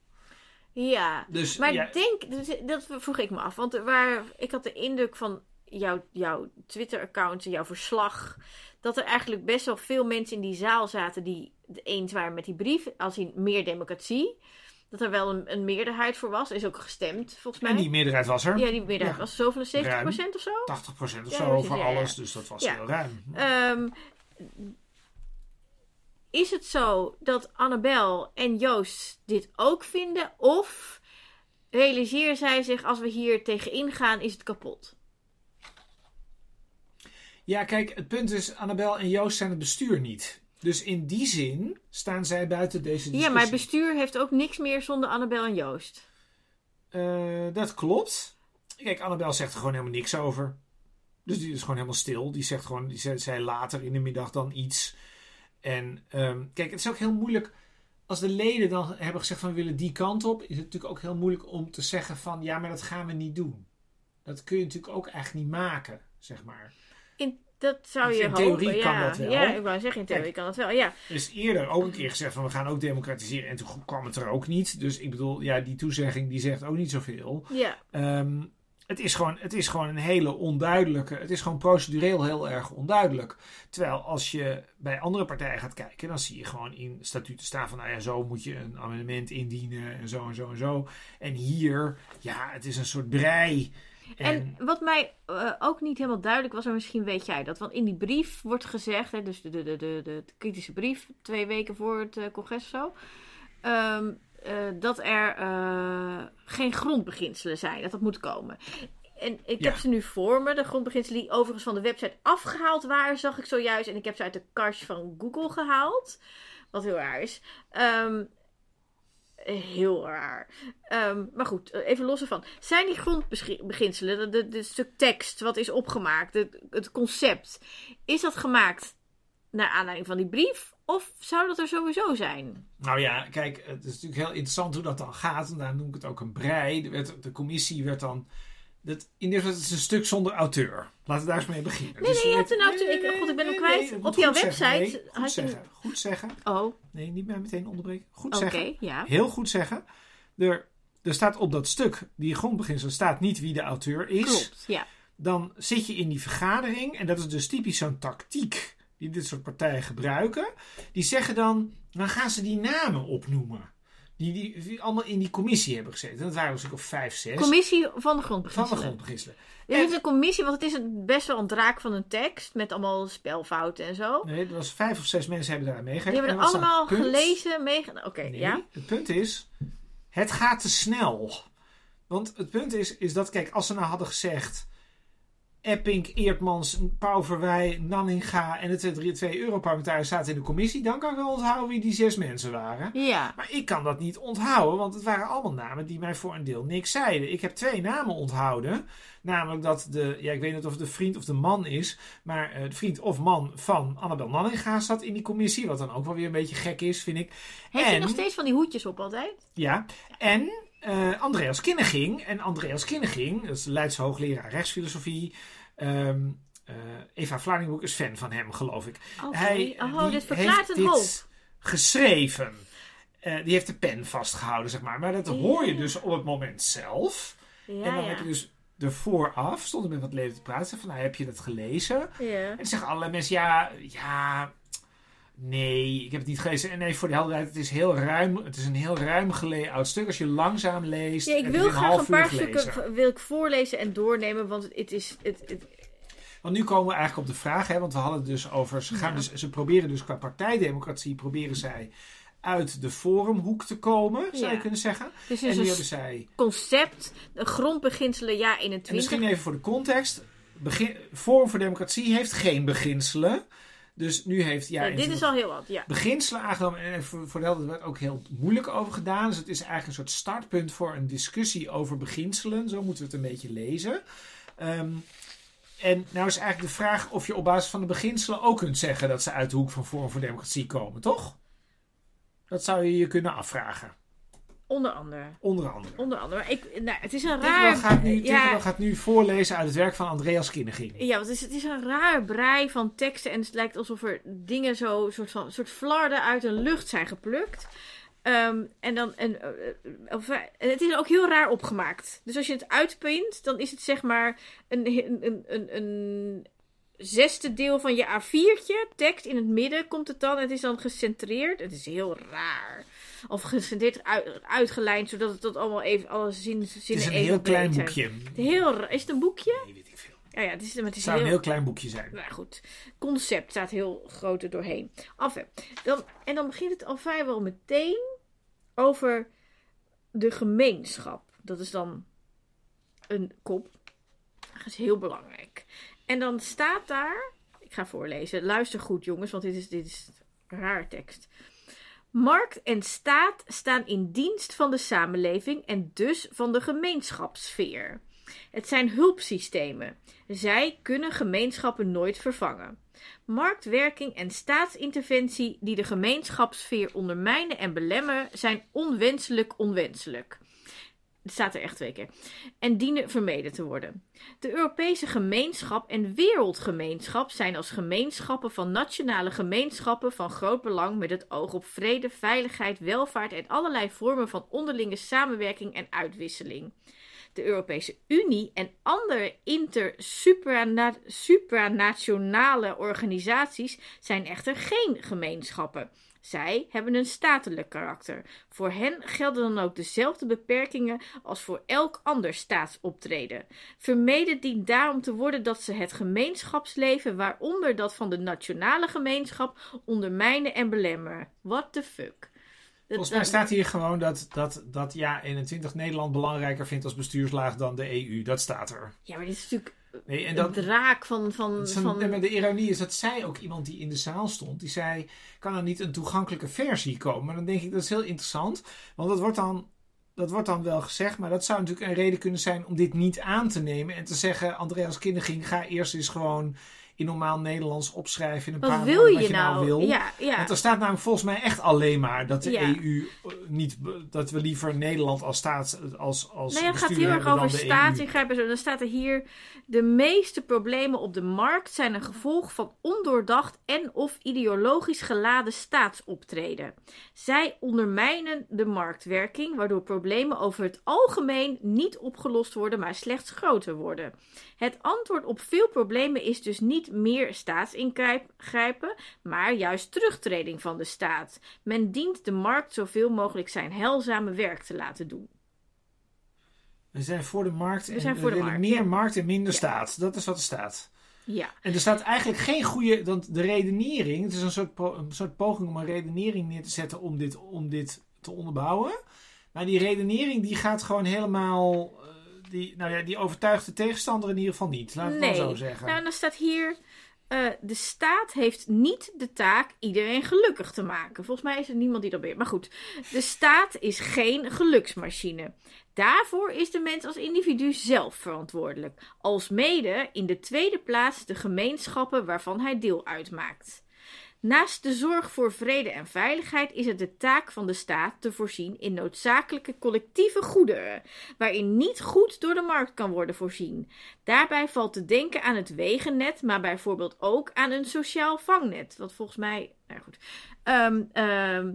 Ja, Dus Maar ja, denk, dus dat vroeg ik me af. Want waar, ik had de indruk van jouw, jouw Twitter-account, jouw verslag. dat er eigenlijk best wel veel mensen in die zaal zaten. die het eens waren met die brief. als in meer democratie. Dat er wel een, een meerderheid voor was. Is ook gestemd, volgens mij. en die meerderheid was er. ja, die meerderheid Ja. was zo van de 70% of zo. 80% of Ja, zo voor alles, dus dat was heel ruim. Ehm, is het zo dat Annabel en Joost dit ook vinden? Of realiseren zij zich als we hier tegenin gaan, is het kapot? Ja, kijk, het punt is, Annabel en Joost zijn het bestuur niet. Dus in die zin staan zij buiten deze discussie. Ja, maar het bestuur heeft ook niks meer zonder Annabel en Joost. Eh, dat klopt. Kijk, Annabel zegt er gewoon helemaal niks over. Dus die is gewoon helemaal stil. Die zegt gewoon, die zei, zei later in de middag dan iets. En ehm, kijk, het is ook heel moeilijk. Als de leden dan hebben gezegd van we willen die kant op, is het natuurlijk ook heel moeilijk om te zeggen van ja, maar dat gaan we niet doen. Dat kun je natuurlijk ook echt niet maken, zeg maar. In, dat zou je in hopen. theorie ja. kan dat wel. Ja, ik wou zeggen, in theorie Kijk. kan dat wel. Ja, Er is eerder ook een keer gezegd van we gaan ook democratiseren. En toen kwam het er ook niet. Dus ik bedoel, ja, die toezegging die zegt ook niet zoveel. ja. Ehm, het, is gewoon, het is gewoon een hele onduidelijke. Het is gewoon procedureel heel erg onduidelijk. Terwijl als je bij andere partijen gaat kijken, dan zie je gewoon in statuten staan van nou ja, zo moet je een amendement indienen en zo en zo en zo. En hier, ja, het is een soort brei. En wat mij eh, ook niet helemaal duidelijk was, maar misschien weet jij dat. Want in die brief wordt gezegd, hè, dus de, de, de, de, de kritische brief, twee weken voor het eh, congres of zo. ehm, eh, dat er eh, geen grondbeginselen zijn, dat dat moet komen. En ik Ja. heb ze nu voor me, de grondbeginselen die overigens van de website afgehaald waren, zag ik zojuist. En ik heb ze uit de cache van Google gehaald, wat heel raar is. Ehm, heel raar. Ehm, maar goed, eh, even los ervan. Zijn die grondbeginselen, de, stuk tekst wat is opgemaakt, het concept, is dat gemaakt naar aanleiding van die brief? Of zou dat er sowieso zijn? Nou ja, kijk, het is natuurlijk heel interessant hoe dat dan gaat. En daar noem ik het ook een brei. Werd- de commissie werd dan. Dat, in dit geval, het is een stuk zonder auteur. Laten we daar eens mee beginnen. Nee, Dus nee, je hebt een auteur. Ik- God, ik ben hem kwijt. Op jouw zeggen. website Nee, goed had je- zeggen. Goed zeggen. Oh, Nee, niet mij meteen onderbreken. Goed oké, zeggen. ja. Heel goed zeggen. Er, er staat op dat stuk, die grondbeginsel, staat niet wie de auteur is. Klopt, ja. Dan zit je in die vergadering. En dat is dus typisch zo'n tactiek die dit soort partijen gebruiken. Die zeggen dan, dan gaan ze die namen opnoemen. Die, die, die allemaal in die commissie hebben gezeten. Dat waren stuk of vijf, zes. Commissie van de van de grondbeginselen. grondbeginselen. Je hebt een commissie, want het is best wel een draak van een tekst. Met allemaal spelfouten en zo. Nee, er was vijf of zes mensen hebben daar Die meegegeven. hebben er is allemaal het punt? gelezen, meegedaan. Oké, Nee, ja. het punt is, het gaat te snel. Want het punt is, is dat, kijk, als ze nou hadden gezegd... Epping, Eertmans, Pauverwij, Nanninga en de twee, twee Europarlementariërs zaten in de commissie... dan kan ik wel onthouden wie die zes mensen waren. Ja. Maar ik kan dat niet onthouden, want het waren allemaal namen die mij voor een deel niks zeiden. Ik heb twee namen onthouden. Namelijk dat de, ja, ik weet niet of het de vriend of de man is, maar eh, de vriend of man van Annabel Nanninga zat in die commissie. Wat dan ook wel weer een beetje gek is, vind ik. Heeft hij En- nog steeds van die hoedjes op altijd? Ja, en eh, Andreas Kinneging. En Andreas Kinneging, dat is de Leidse hoogleraar rechtsfilosofie. Ehm, eh, Eva Vlaardingbroek is fan van hem, geloof ik. Oké. Hij oh, dit verklaart heeft een dit geschreven. Eh, die heeft de pen vastgehouden, zeg maar. Maar dat hoor je dus op het moment zelf. Ja, en dan ja. heb je dus er vooraf, stonden met wat leden te praten. Van, nou, heb je dat gelezen? En dan zeggen allerlei mensen, ja, ja, nee, ik heb het niet gelezen. En nee, voor de helderheid, het is, heel ruim, het is een heel ruim gelayout stuk. Als je langzaam leest, Ja, ik wil graag een paar stukken wil ik voorlezen en doornemen, want het is... Het, het, Want nu komen we eigenlijk op de vraag, hè, want we hadden het dus over, ze, gaan Ja. dus, ze proberen dus qua partijdemocratie, proberen zij uit de forumhoek te komen, zou Ja. je kunnen zeggen. dus En is nu hebben zij, concept, de grondbeginselen en 21. misschien even voor de context, begin, Forum voor Democratie heeft geen beginselen. Dus nu heeft, ja, dit is al heel wat, ja. beginselen aangenomen. En voor, voor de werd ook heel moeilijk over gedaan. Dus het is eigenlijk een soort startpunt voor een discussie over beginselen. Zo moeten we het een beetje lezen. Ehm, en nou is eigenlijk de vraag of je op basis van de beginselen ook kunt zeggen dat ze uit de hoek van Forum voor Democratie komen, toch? Dat zou je je kunnen afvragen. Onder andere. Onder andere. Onder andere. Ik, nou, het is een raar... gaat, nu, ja, gaat nu voorlezen uit het werk van Andreas Kinneging. Ja, want het is, het is een raar brei van teksten. En het lijkt alsof er dingen zo, soort van, soort flarden uit een lucht zijn geplukt. Ehm, en, dan, en, eh, eh, of, en het is ook heel raar opgemaakt. Dus als je het uitpint, dan is het zeg maar een, een, een, een, een zesde deel van je A4'tje. Tekst in het midden komt het dan. Het is dan gecentreerd. Het is heel raar. Of gecentreerd uit, uitgelijnd, zodat het tot allemaal even alle zin, Het zinnen is een even heel klein boekje. Heel, is het een boekje? Nee, weet ik veel. Ja, ja, het is, maar het Het is zou heel, een heel klein boekje zijn. nou goed, concept staat heel groot er doorheen. Af, dan, en dan begint het al vrijwel meteen over de gemeenschap. Dat is dan een kop. Dat is heel belangrijk. En dan staat daar, ik ga voorlezen, luister goed jongens, want dit is, dit is raar tekst. Markt en staat staan in dienst van de samenleving en dus van de gemeenschapssfeer. Het zijn hulpsystemen. Zij kunnen gemeenschappen nooit vervangen. Marktwerking en staatsinterventie die de gemeenschapssfeer ondermijnen en belemmeren zijn onwenselijk onwenselijk. Het staat er echt twee keer. En dienen vermeden te worden. De Europese gemeenschap en wereldgemeenschap zijn als gemeenschappen van nationale gemeenschappen van groot belang met het oog op vrede, veiligheid, welvaart en allerlei vormen van onderlinge samenwerking en uitwisseling. De Europese Unie en andere inter-supranationale organisaties zijn echter geen gemeenschappen. Zij hebben een statelijk karakter. Voor hen gelden dan ook dezelfde beperkingen als voor elk ander staatsoptreden. Vermeden dient daarom te worden dat ze het gemeenschapsleven, waaronder dat van de nationale gemeenschap, ondermijnen en belemmeren. What the fuck? Volgens mij staat hier gewoon dat, dat, dat ja 21 Nederland belangrijker vindt als bestuurslaag dan de EU. Dat staat er. Ja, maar dit is natuurlijk Nee, en dat, draak van... van, nee, de ironie is dat zij ook iemand die in de zaal stond, die zei: kan er niet een toegankelijke versie komen? Maar dan denk ik dat is heel interessant, want dat wordt dan. Dat wordt dan wel gezegd, maar dat zou natuurlijk een reden kunnen zijn om dit niet aan te nemen. En te zeggen, Andreas Kindeging, ga eerst eens gewoon in normaal Nederlands opschrijven in een Wat paar wil woorden je wat je nou? nou wil. Ja, ja. Want er staat namelijk volgens mij echt alleen maar dat de Ja. EU eh, niet, be- dat we liever Nederland als staat, als, als Nee, het gaat heel erg over E staatsingrijpen. Dan staat er hier: de meeste problemen op de markt zijn een gevolg van ondoordacht en of ideologisch geladen staatsoptreden. Zij ondermijnen de marktwerking, waardoor problemen over het algemeen niet opgelost worden, maar slechts groter worden. Het antwoord op veel problemen is dus niet meer staatsingrijpen, maar juist terugtreding van de staat. Men dient de markt zoveel mogelijk zijn heilzame werk te laten doen. We zijn voor de markt en We zijn we voor de willen markt, meer ja. markt en minder Ja. staat. Dat is wat er staat. Ja. En er staat eigenlijk geen goede, want de redenering, het is een soort, een soort poging om een redenering neer te zetten om dit, om dit te onderbouwen. Maar die redenering die gaat gewoon helemaal, die, nou ja, die overtuigt de tegenstander in ieder geval niet. Laat het Nee. wel zo zeggen. Nou, dan staat hier. eh, de staat heeft niet de taak iedereen gelukkig te maken. Volgens mij is er niemand die dat beheert. Maar goed, de staat is geen geluksmachine. Daarvoor is de mens als individu zelf verantwoordelijk. Alsmede in de tweede plaats de gemeenschappen waarvan hij deel uitmaakt. Naast de zorg voor vrede en veiligheid is het de taak van de staat te voorzien in noodzakelijke collectieve goederen, waarin niet goed door de markt kan worden voorzien. Daarbij valt te denken aan het wegennet, maar bijvoorbeeld ook aan een sociaal vangnet. Wat volgens mij. Nou goed. Ehm, ehm,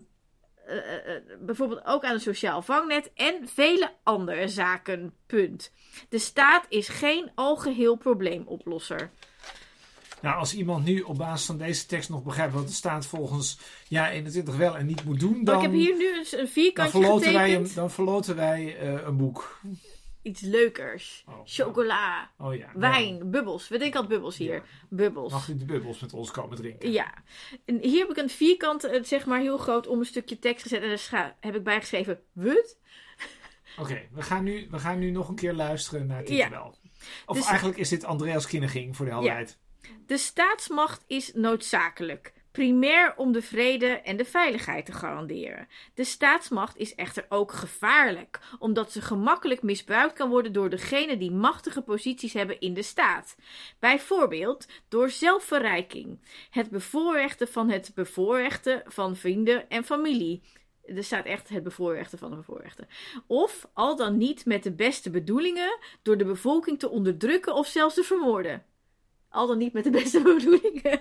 eh, eh, eh, bijvoorbeeld ook aan een sociaal vangnet en vele andere zaken. Punt. De staat is geen algeheel probleemoplosser. Nou, als iemand nu op basis van deze tekst nog begrijpt wat er staat volgens ja 21 wel en niet moet doen, dan, ik heb hier nu een, een dan, vierkantje verloten, wij getekend. dan verloten wij eh, een boek. Iets leukers. Oh, Chocola, Oh ja. wijn, bubbels. We denken altijd bubbels hier. Ja. Bubbels. Mag u de bubbels met ons komen drinken? Ja. En hier heb ik een vierkant, eh, zeg maar heel groot, om een stukje tekst gezet. En daar heb ik bijgeschreven, wat? Oké, we, gaan nu, we gaan nu nog een keer luisteren naar Ja. Tinkerbell. Of Dus- eigenlijk is dit Andreas Kinneging voor de helderheid. De staatsmacht is noodzakelijk. Primair om de vrede en de veiligheid te garanderen. De staatsmacht is echter ook gevaarlijk, omdat ze gemakkelijk misbruikt kan worden door degenen die machtige posities hebben in de staat. Bijvoorbeeld door zelfverrijking, het bevoorrechten van het bevoorrechten van vrienden en familie. Er staat echt het bevoorrechten van de bevoorrechten. Of al dan niet met de beste bedoelingen door de bevolking te onderdrukken of zelfs te vermoorden. Al dan niet met de beste bedoelingen.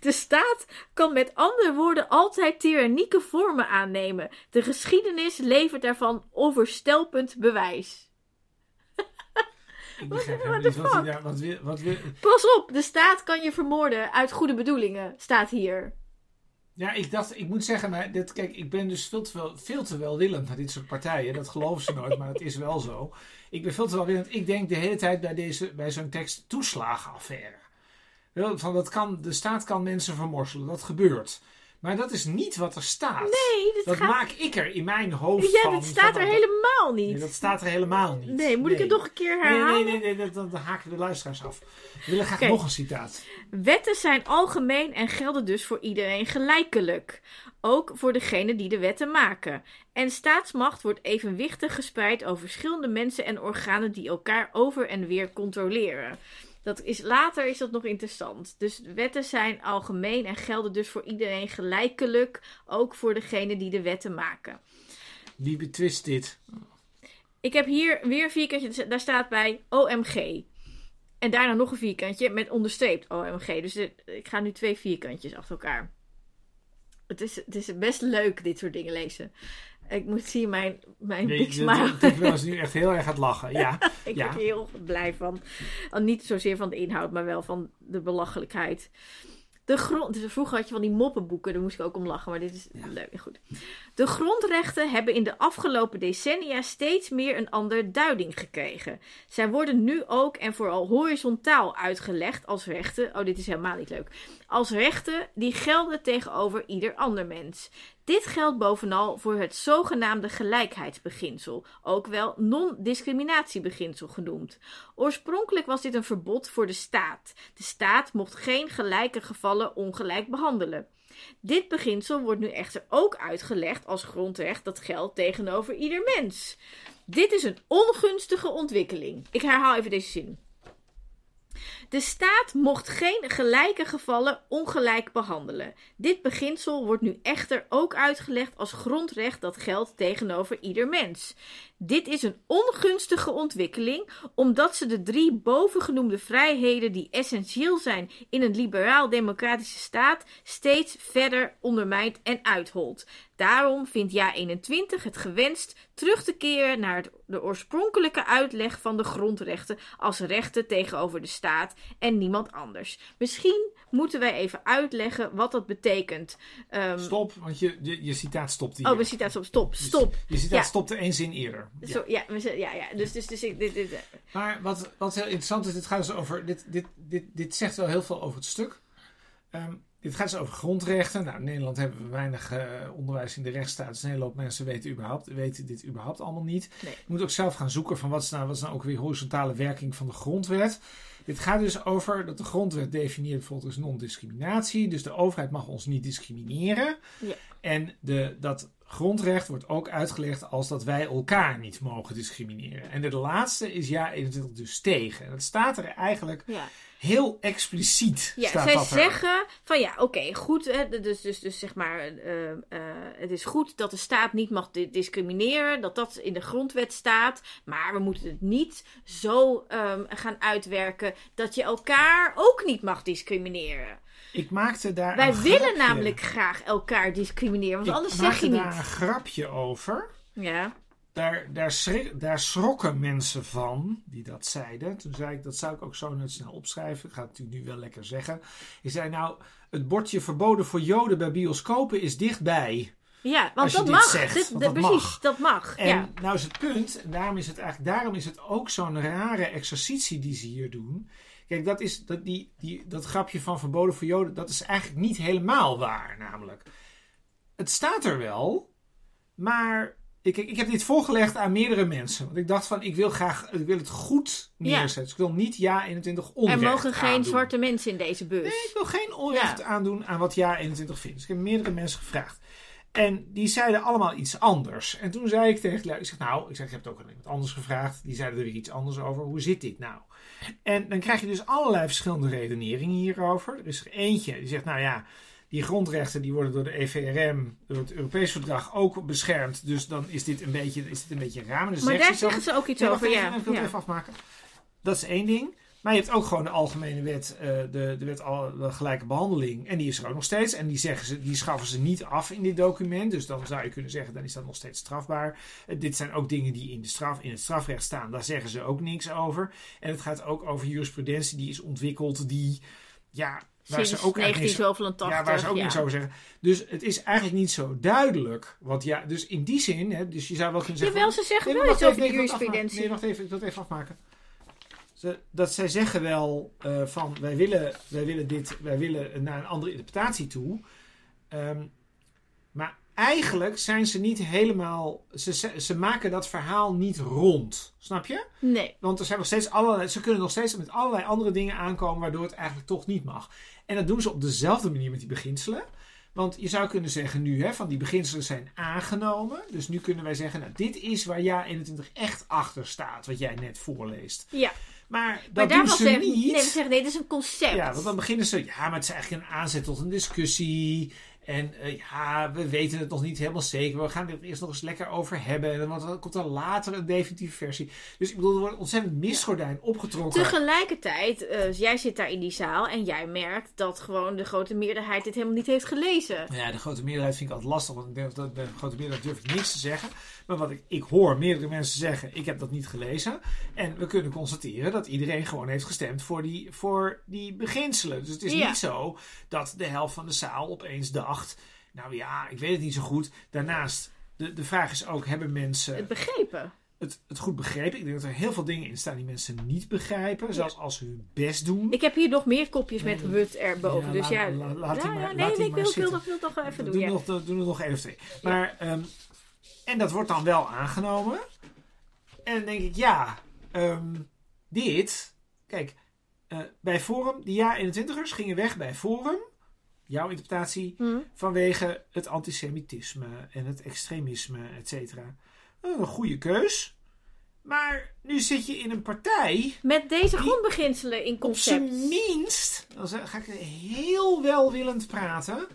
De staat kan met andere woorden altijd tyrannieke vormen aannemen. De geschiedenis levert daarvan overstelpend bewijs. Wat, fuck? Pas op, de staat kan je vermoorden uit goede bedoelingen, staat hier. Ja, ik dacht, ik moet zeggen, maar dit, kijk, ik ben dus veel te, wel, veel te welwillend naar dit soort partijen. Dat geloven ze nooit, maar het is wel zo. Ik ben veel te welwillend. Ik denk de hele tijd bij, deze, bij zo'n tekst toeslagenaffaire. Van dat kan, de staat kan mensen vermorselen, dat gebeurt. Maar dat is niet wat er staat. Nee, dit dat gaat... maak ik er in mijn hoofd Ja, van. dat staat van er helemaal Nee, niet. dat staat er helemaal niet. Nee, moet ik het Nee. nog een keer Nee, herhalen? nee, nee, nee, dan dan haken de luisteraars af. We willen graag nog een citaat. Wetten zijn algemeen en gelden dus voor iedereen gelijkelijk. Ook voor degenen die de wetten maken. En staatsmacht wordt evenwichtig gespreid over verschillende mensen en organen die elkaar over en weer controleren. Dat is, later is dat nog interessant. Dus wetten zijn algemeen en gelden dus voor iedereen gelijkelijk. Ook voor degenen die de wetten maken. Wie betwist dit? Ik heb hier weer een vierkantje, daar staat bij OMG. En daarna nog een vierkantje met onderstreept OMG. Dus ik ga nu twee vierkantjes achter elkaar. Het is, het is best leuk, dit soort dingen lezen. Ik moet zien, mijn, mijn Nee, Ik was nu echt heel erg aan het lachen. Ja, Ik Ja. word er heel blij van. Niet zozeer van de inhoud, maar wel van de belachelijkheid. De grond, dus vroeger had je van die moppenboeken, daar moest ik ook om lachen, maar dit is leuk. Goed. De grondrechten hebben in de afgelopen decennia steeds meer een ander duiding gekregen. Zij worden nu ook en vooral horizontaal uitgelegd als rechten. Oh, dit is helemaal niet leuk. Als rechten die gelden tegenover ieder ander mens. Dit geldt bovenal voor het zogenaamde gelijkheidsbeginsel, ook wel non-discriminatiebeginsel genoemd. Oorspronkelijk was dit een verbod voor de staat. De staat mocht geen gelijke gevallen ongelijk behandelen. Dit beginsel wordt nu echter ook uitgelegd als grondrecht dat geldt tegenover ieder mens. Dit is een ongunstige ontwikkeling. Ik herhaal even deze zin. De staat mocht geen gelijke gevallen ongelijk behandelen. Dit beginsel wordt nu echter ook uitgelegd als grondrecht dat geldt tegenover ieder mens. Dit is een ongunstige ontwikkeling omdat ze de drie bovengenoemde vrijheden die essentieel zijn in een liberaal-democratische staat steeds verder ondermijnt en uitholt. Daarom vindt Ja 21 het gewenst terug te keren naar de oorspronkelijke uitleg van de grondrechten als rechten tegenover de staat en niemand anders. Misschien moeten wij even uitleggen wat dat betekent. Ehm, stop, want je, je, je citaat stopt hier. Oh, mijn citaat stop. Stop. Stop. Je citaat Ja. stopte één zin eerder. Ja. Zo, ja, z- ja, ja. Dus, dus, dus ik, dit, dit, dit- Maar wat, wat heel interessant is, dit gaat dus over. Dit, dit, dit, dit zegt wel heel veel over het stuk. Ehm, dit gaat dus over grondrechten. Nou, in Nederland hebben we weinig eh, onderwijs in de rechtsstaat. Dus een hele hoop mensen weten, überhaupt, weten dit überhaupt allemaal niet. Nee. Je moet ook zelf gaan zoeken van wat is, nou, wat is nou ook weer horizontale werking van de grondwet. Dit gaat dus over dat de grondwet definieert bijvoorbeeld als non-discriminatie. Dus de overheid mag ons niet discrimineren. Ja. En de, dat grondrecht wordt ook uitgelegd als dat wij elkaar niet mogen discrimineren. En de laatste is ja 21 dus tegen. En dat staat er eigenlijk ja. heel expliciet. Ja, staat zij dat er. zeggen van ja, oké, goed. Hè, dus, dus, dus zeg maar, eh, eh, het is goed dat de staat niet mag di- discrimineren, dat dat in de grondwet staat. Maar we moeten het niet zo ehm, gaan uitwerken dat je elkaar ook niet mag discrimineren. Ik maakte daar Wij willen grapje- namelijk graag elkaar discrimineren, want Ik anders zeg maakte je daar niet. een grapje over. Ja, Daar, daar, schrik- daar schrokken mensen van die dat zeiden. Toen zei ik, dat zou ik ook zo net snel opschrijven. Ik ga het natuurlijk nu wel lekker zeggen. Je zei nou, het bordje verboden voor joden bij bioscopen is dichtbij. ja want dat dit mag. zegt, Dit- want dat- dat precies, mag. dat mag. En ja. nou is het punt, en daarom is het eigenlijk daarom is het ook zo'n rare exercitie die ze hier doen. Kijk, dat, is, dat, die, die, dat grapje van verboden voor joden, dat is eigenlijk niet helemaal waar, namelijk. Het staat er wel, maar ik, ik, heb dit voorgelegd aan meerdere mensen. Want ik dacht van, ik wil graag, ik wil het goed neerzetten. Dus ik wil niet ja 21 Er onrecht mogen geen aandoen. zwarte mensen in deze bus. Nee, ik wil geen onrecht Ja. aandoen aan wat Ja 21 vindt. Dus ik heb meerdere mensen gevraagd. En die zeiden allemaal iets anders. En toen zei ik tegen ik zeg nou, ik zeg, ik heb het ook aan iemand anders gevraagd. Die zeiden er weer iets anders over. Hoe zit dit nou? En dan krijg je dus allerlei verschillende redeneringen hierover. Er is er eentje die zegt, nou ja, die grondrechten die worden door de EVRM, door het Europees Verdrag ook beschermd. Dus dan is dit een beetje, is dit een beetje raar. Dus maar daar zeggen ze ook iets over, ja. Ik wil het ja. even afmaken. Dat is één ding. Maar je hebt ook gewoon de algemene wet, eh, de, de wet al, de gelijke behandeling. En die is er ook nog steeds. En die, zeggen ze, die schaffen ze niet af in dit document. Dus dan zou je kunnen zeggen, dan is dat nog steeds strafbaar. Eh, dit zijn ook dingen die in, de straf, in het strafrecht staan. Daar zeggen ze ook niks over. En het gaat ook over jurisprudentie die is ontwikkeld. Die, ja, waar Sinds ze ook eigenlijk niks 1987. ja, waar ze ook ja. niks over zeggen. Dus het is eigenlijk niet zo duidelijk. Wat ja, dus in die zin, hè, dus je zou wel kunnen zeggen. Jawel, ze zeggen Nee, wel iets over de jurisprudentie. Nee, wacht even, ik wil het even afmaken. Dat zij zeggen wel eh, van wij willen, wij willen dit, wij willen naar een andere interpretatie toe. Ehm, maar eigenlijk zijn ze niet helemaal. Ze, ze, ze maken dat verhaal niet rond. Snap je? Nee. Want er zijn nog steeds allerlei, ze kunnen nog steeds met allerlei andere dingen aankomen waardoor het eigenlijk toch niet mag. En dat doen ze op dezelfde manier met die beginselen. Want je zou kunnen zeggen nu, hè, van die beginselen zijn aangenomen. Dus nu kunnen wij zeggen, nou, dit is waar Ja 21 echt achter staat, wat jij net voorleest. Ja. Maar dat Maar daar doen ze niet. Nee, we zeggen nee, dit is een concept. Ja, want dan beginnen ze, ja, maar het is eigenlijk een aanzet tot een discussie. En eh, ja, we weten het nog niet helemaal zeker. We gaan er eerst nog eens lekker over hebben. En dan komt er later een definitieve versie. Dus ik bedoel, er wordt ontzettend mistgordijn opgetrokken. Tegelijkertijd, uh, jij zit daar in die zaal en jij merkt dat gewoon de grote meerderheid dit helemaal niet heeft gelezen. Ja, de grote meerderheid vind ik altijd lastig. Want ik denk dat de grote meerderheid durf ik niks te zeggen. Maar wat ik, ik hoor meerdere mensen zeggen, ik heb dat niet gelezen. En we kunnen constateren dat iedereen gewoon heeft gestemd voor die, voor die beginselen. Dus het is niet zo dat de helft van de zaal opeens dacht, nou ja, ik weet het niet zo goed. Daarnaast, de, de vraag is ook, hebben mensen... Het begrepen. Het, het, goed begrepen. Ik denk dat er heel veel dingen in staan die mensen niet begrijpen. Zelfs als ze hun best doen. Ik heb hier nog meer kopjes met Wut erboven. dus ja, laat, ja, maar, nee, nee, ik wil, wil, wil toch even doen. Doe, ja. nog, doe, doe nog even twee. Maar um, en dat wordt dan wel aangenomen. En dan denk ik, ja, um, dit. Kijk, uh, bij Forum, die ja-21ers gingen weg bij Forum. Jouw interpretatie. Mm. Vanwege het antisemitisme en het extremisme, et cetera. Een goede keus. Maar nu zit je in een partij. Met deze grondbeginselen in concept. Op zijn minst. Dan ga ik heel welwillend praten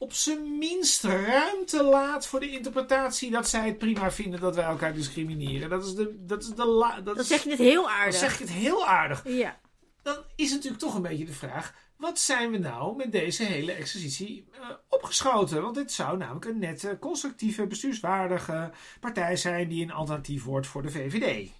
op zijn minst ruimte laat voor de interpretatie dat zij het prima vinden dat wij elkaar discrimineren. Dat is de. Dat is de la, dat dan zeg je het heel aardig. Dan zeg je het heel aardig. Ja. Dan is natuurlijk toch een beetje de vraag: wat zijn we nou met deze hele exercitie uh, opgeschoten? Want dit zou namelijk een nette, constructieve, bestuurswaardige partij zijn die een alternatief wordt voor de VVD.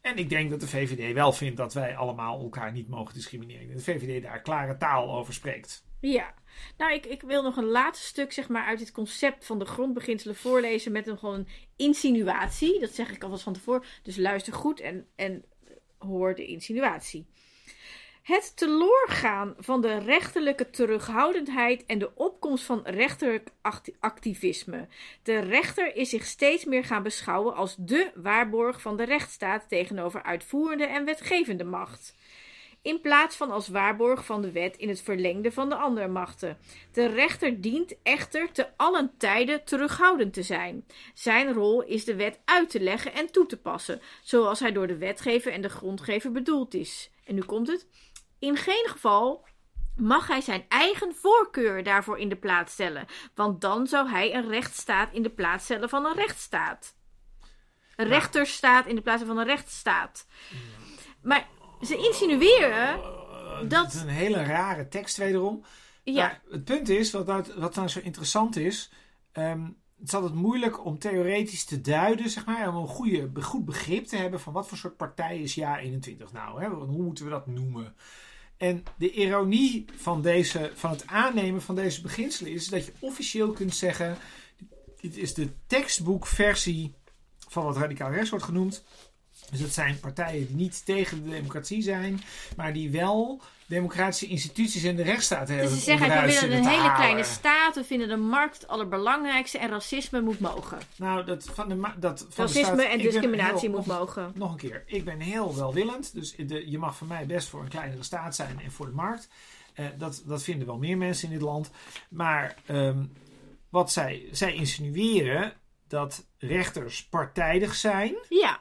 En ik denk dat de VVD wel vindt dat wij allemaal elkaar niet mogen discrimineren. De VVD daar klare taal over spreekt. Ja, nou, ik, ik wil nog een laatste stuk zeg maar, uit dit concept van de grondbeginselen voorlezen met een gewoon insinuatie. Dat zeg ik alvast van tevoren. Dus luister goed en, en hoor de insinuatie. Het teloorgaan van de rechterlijke terughoudendheid en de opkomst van rechterlijk activisme. De rechter is zich steeds meer gaan beschouwen als de waarborg van de rechtsstaat tegenover uitvoerende en wetgevende macht in plaats van als waarborg van de wet in het verlengde van de andere machten. De rechter dient echter te allen tijden terughoudend te zijn. Zijn rol is de wet uit te leggen en toe te passen, zoals hij door de wetgever en de grondgever bedoeld is. En nu komt het. In geen geval mag hij zijn eigen voorkeur daarvoor in de plaats stellen, want dan zou hij een rechtsstaat in de plaats stellen van een rechtsstaat. Een rechterstaat in de plaats van een rechtsstaat. Maar ze insinueren uh, dat... Het is een hele rare tekst wederom. Ja. het punt is, wat nou, wat nou zo interessant is... Um, het is altijd moeilijk om theoretisch te duiden, zeg maar, om een goede, goed begrip te hebben van wat voor soort partij is Ja 21 nou. Hè? Hoe moeten we dat noemen? En de ironie van, deze, van het aannemen van deze beginselen is dat je officieel kunt zeggen: dit is de tekstboekversie van wat radicaal rechts wordt genoemd. Dus dat zijn partijen die niet tegen de democratie zijn, maar die wel democratische instituties en de rechtsstaat hebben. Dus ze zeggen, we willen een hele kleine staat, we vinden de markt het allerbelangrijkste en racisme moet mogen. Nou, dat van de, dat van racisme de staat, en discriminatie moet mogen. Nog een keer, ik ben heel welwillend, dus de, je mag van mij best voor een kleinere staat zijn en voor de markt. Uh, dat, dat vinden wel meer mensen in dit land. Maar um, wat zij, zij insinueren dat rechters partijdig zijn. Ja.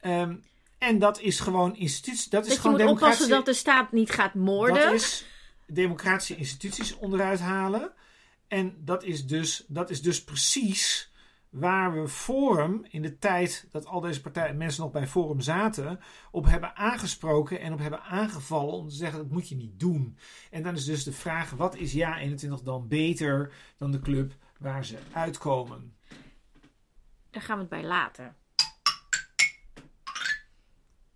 Um, en dat is gewoon instituties. Dat, is gewoon je moet oppassen dat de staat niet gaat moorden. Dat is democratische instituties onderuit halen. En dat is dus, dat is dus precies waar we Forum in de tijd dat al deze partijen, mensen nog bij Forum zaten, op hebben aangesproken en op hebben aangevallen om te zeggen dat moet je niet doen. En dan is dus de vraag, wat is Ja 21 dan beter dan de club waar ze uitkomen? Daar gaan we het bij laten.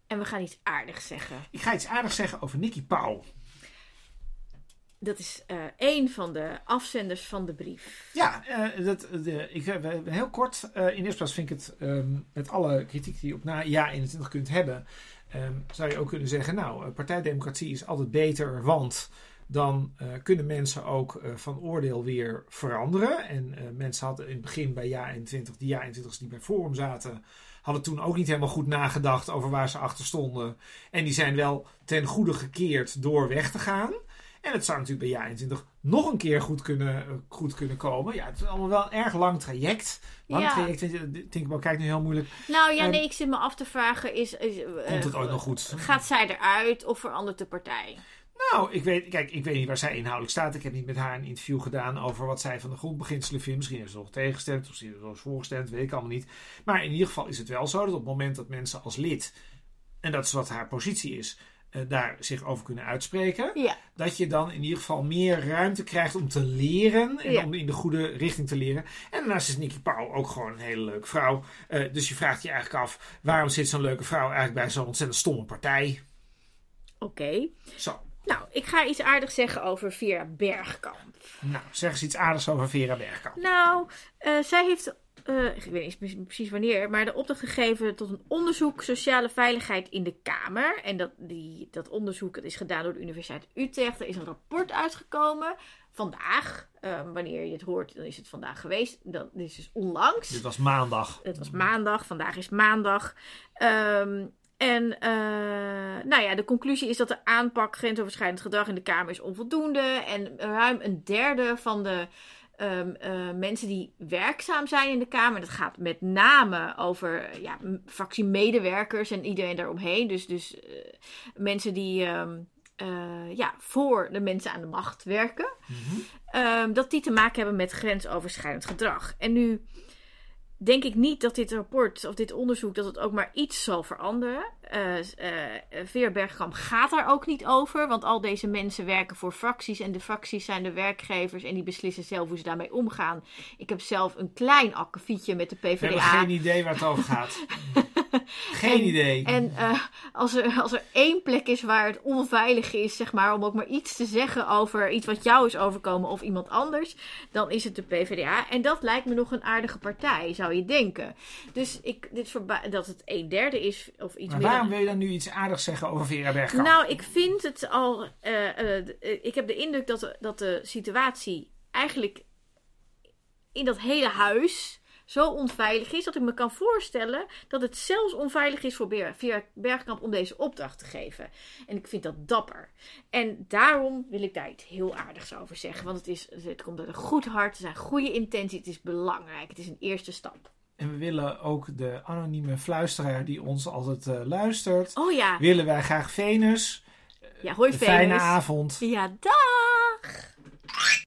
En we gaan iets aardigs zeggen. Ik ga iets aardigs zeggen over Nicky Pauw. Dat is uh, één van de afzenders van de brief. Ja, uh, dat, de, ik, uh, heel kort. in eerste plaats vind ik het um, met alle kritiek die je op na ja 21 kunt hebben. Um, zou je ook kunnen zeggen, nou, partijdemocratie is altijd beter, want dan kunnen mensen ook van oordeel weer veranderen. En mensen hadden in het begin bij ja 21, die ja 21's die bij Forum zaten, hadden toen ook niet helemaal goed nagedacht over waar ze achter stonden. En die zijn wel ten goede gekeerd door weg te gaan. En het zou natuurlijk bij jaar 21 nog een keer goed kunnen, goed kunnen komen. Ja, het is allemaal wel een erg lang traject. Lang ja. traject, wel kijkt nu heel moeilijk. Nou ja, nee, ik zit me af te vragen, is... is Komt het uh, ook nog goed? Gaat zij eruit of verandert de partij? Nou, ik weet, kijk, ik weet niet waar zij inhoudelijk staat. Ik heb niet met haar een interview gedaan over wat zij van de grondbeginselen vindt. Misschien heeft ze nog tegengestemd, of misschien heeft ze nog voorgestemd, weet ik allemaal niet. Maar in ieder geval is het wel zo dat op het moment dat mensen als lid, en dat is wat haar positie is, eh, daar zich over kunnen uitspreken, Ja, dat je dan in ieder geval meer ruimte krijgt om te leren en Ja. om in de goede richting te leren. En daarnaast is Nikki Powell ook gewoon een hele leuke vrouw. Eh, dus je vraagt je eigenlijk af, waarom zit zo'n leuke vrouw eigenlijk bij zo'n ontzettend stomme partij? oké. Zo, Nou, ik ga iets aardigs zeggen over Vera Bergkamp. nou, zeg eens iets aardigs over Vera Bergkamp. Nou, eh, zij heeft, eh, ik weet niet precies- wanneer, maar de opdracht gegeven tot een onderzoek sociale veiligheid in de Kamer. En dat, die, dat onderzoek dat is gedaan door de Universiteit Utrecht. Er is een rapport uitgekomen vandaag. Eh, wanneer je het hoort, dan is het vandaag geweest. Dat is dus onlangs. Dit was maandag. Het was maandag, vandaag is maandag. Ehm, en eh, nou ja, de conclusie is dat de aanpak grensoverschrijdend gedrag in de Kamer is onvoldoende. En ruim een derde van de ehm, eh, mensen die werkzaam zijn in de Kamer, dat gaat met name over ja, fractiemedewerkers en iedereen daaromheen. Dus, dus eh, mensen die ehm, eh, ja, voor de mensen aan de macht werken Mhm. ehm, dat die te maken hebben met grensoverschrijdend gedrag. En nu denk ik niet dat dit rapport of dit onderzoek dat het ook maar iets zal veranderen. Veer Bergkamp gaat daar ook niet over, want al deze mensen werken voor fracties en de fracties zijn de werkgevers en die beslissen zelf hoe ze daarmee omgaan. Ik heb zelf een klein akkefietje met de We hebben PvdA. geen idee waar het over gaat. geen En- idee. En eh, als, er, als er één plek is waar het onveilig is, zeg maar, om ook maar iets te zeggen over iets wat jou is overkomen of iemand anders, dan is het de PvdA. En dat lijkt me nog een aardige partij, zou je denken. Dus ik, dit dat het een derde is, of iets maar meer. waarom wil je dan nu iets aardigs zeggen over Vera Bergkamp? Nou, ik vind het al. eh, eh, ik heb de indruk dat dat de situatie eigenlijk in dat hele huis zo onveilig is dat ik me kan voorstellen dat het zelfs onveilig is voor Bergkamp om deze opdracht te geven. En ik vind dat dapper. En daarom wil ik daar iets heel aardigs over zeggen. Want het, is, het komt uit een goed hart, er zijn goede intenties, het is belangrijk, het is een eerste stap. En we willen ook de anonieme fluisteraar die ons altijd eh, luistert. Oh ja, Willen wij graag Venus. ja hoi Een fijne Venus. avond. Ja, dag!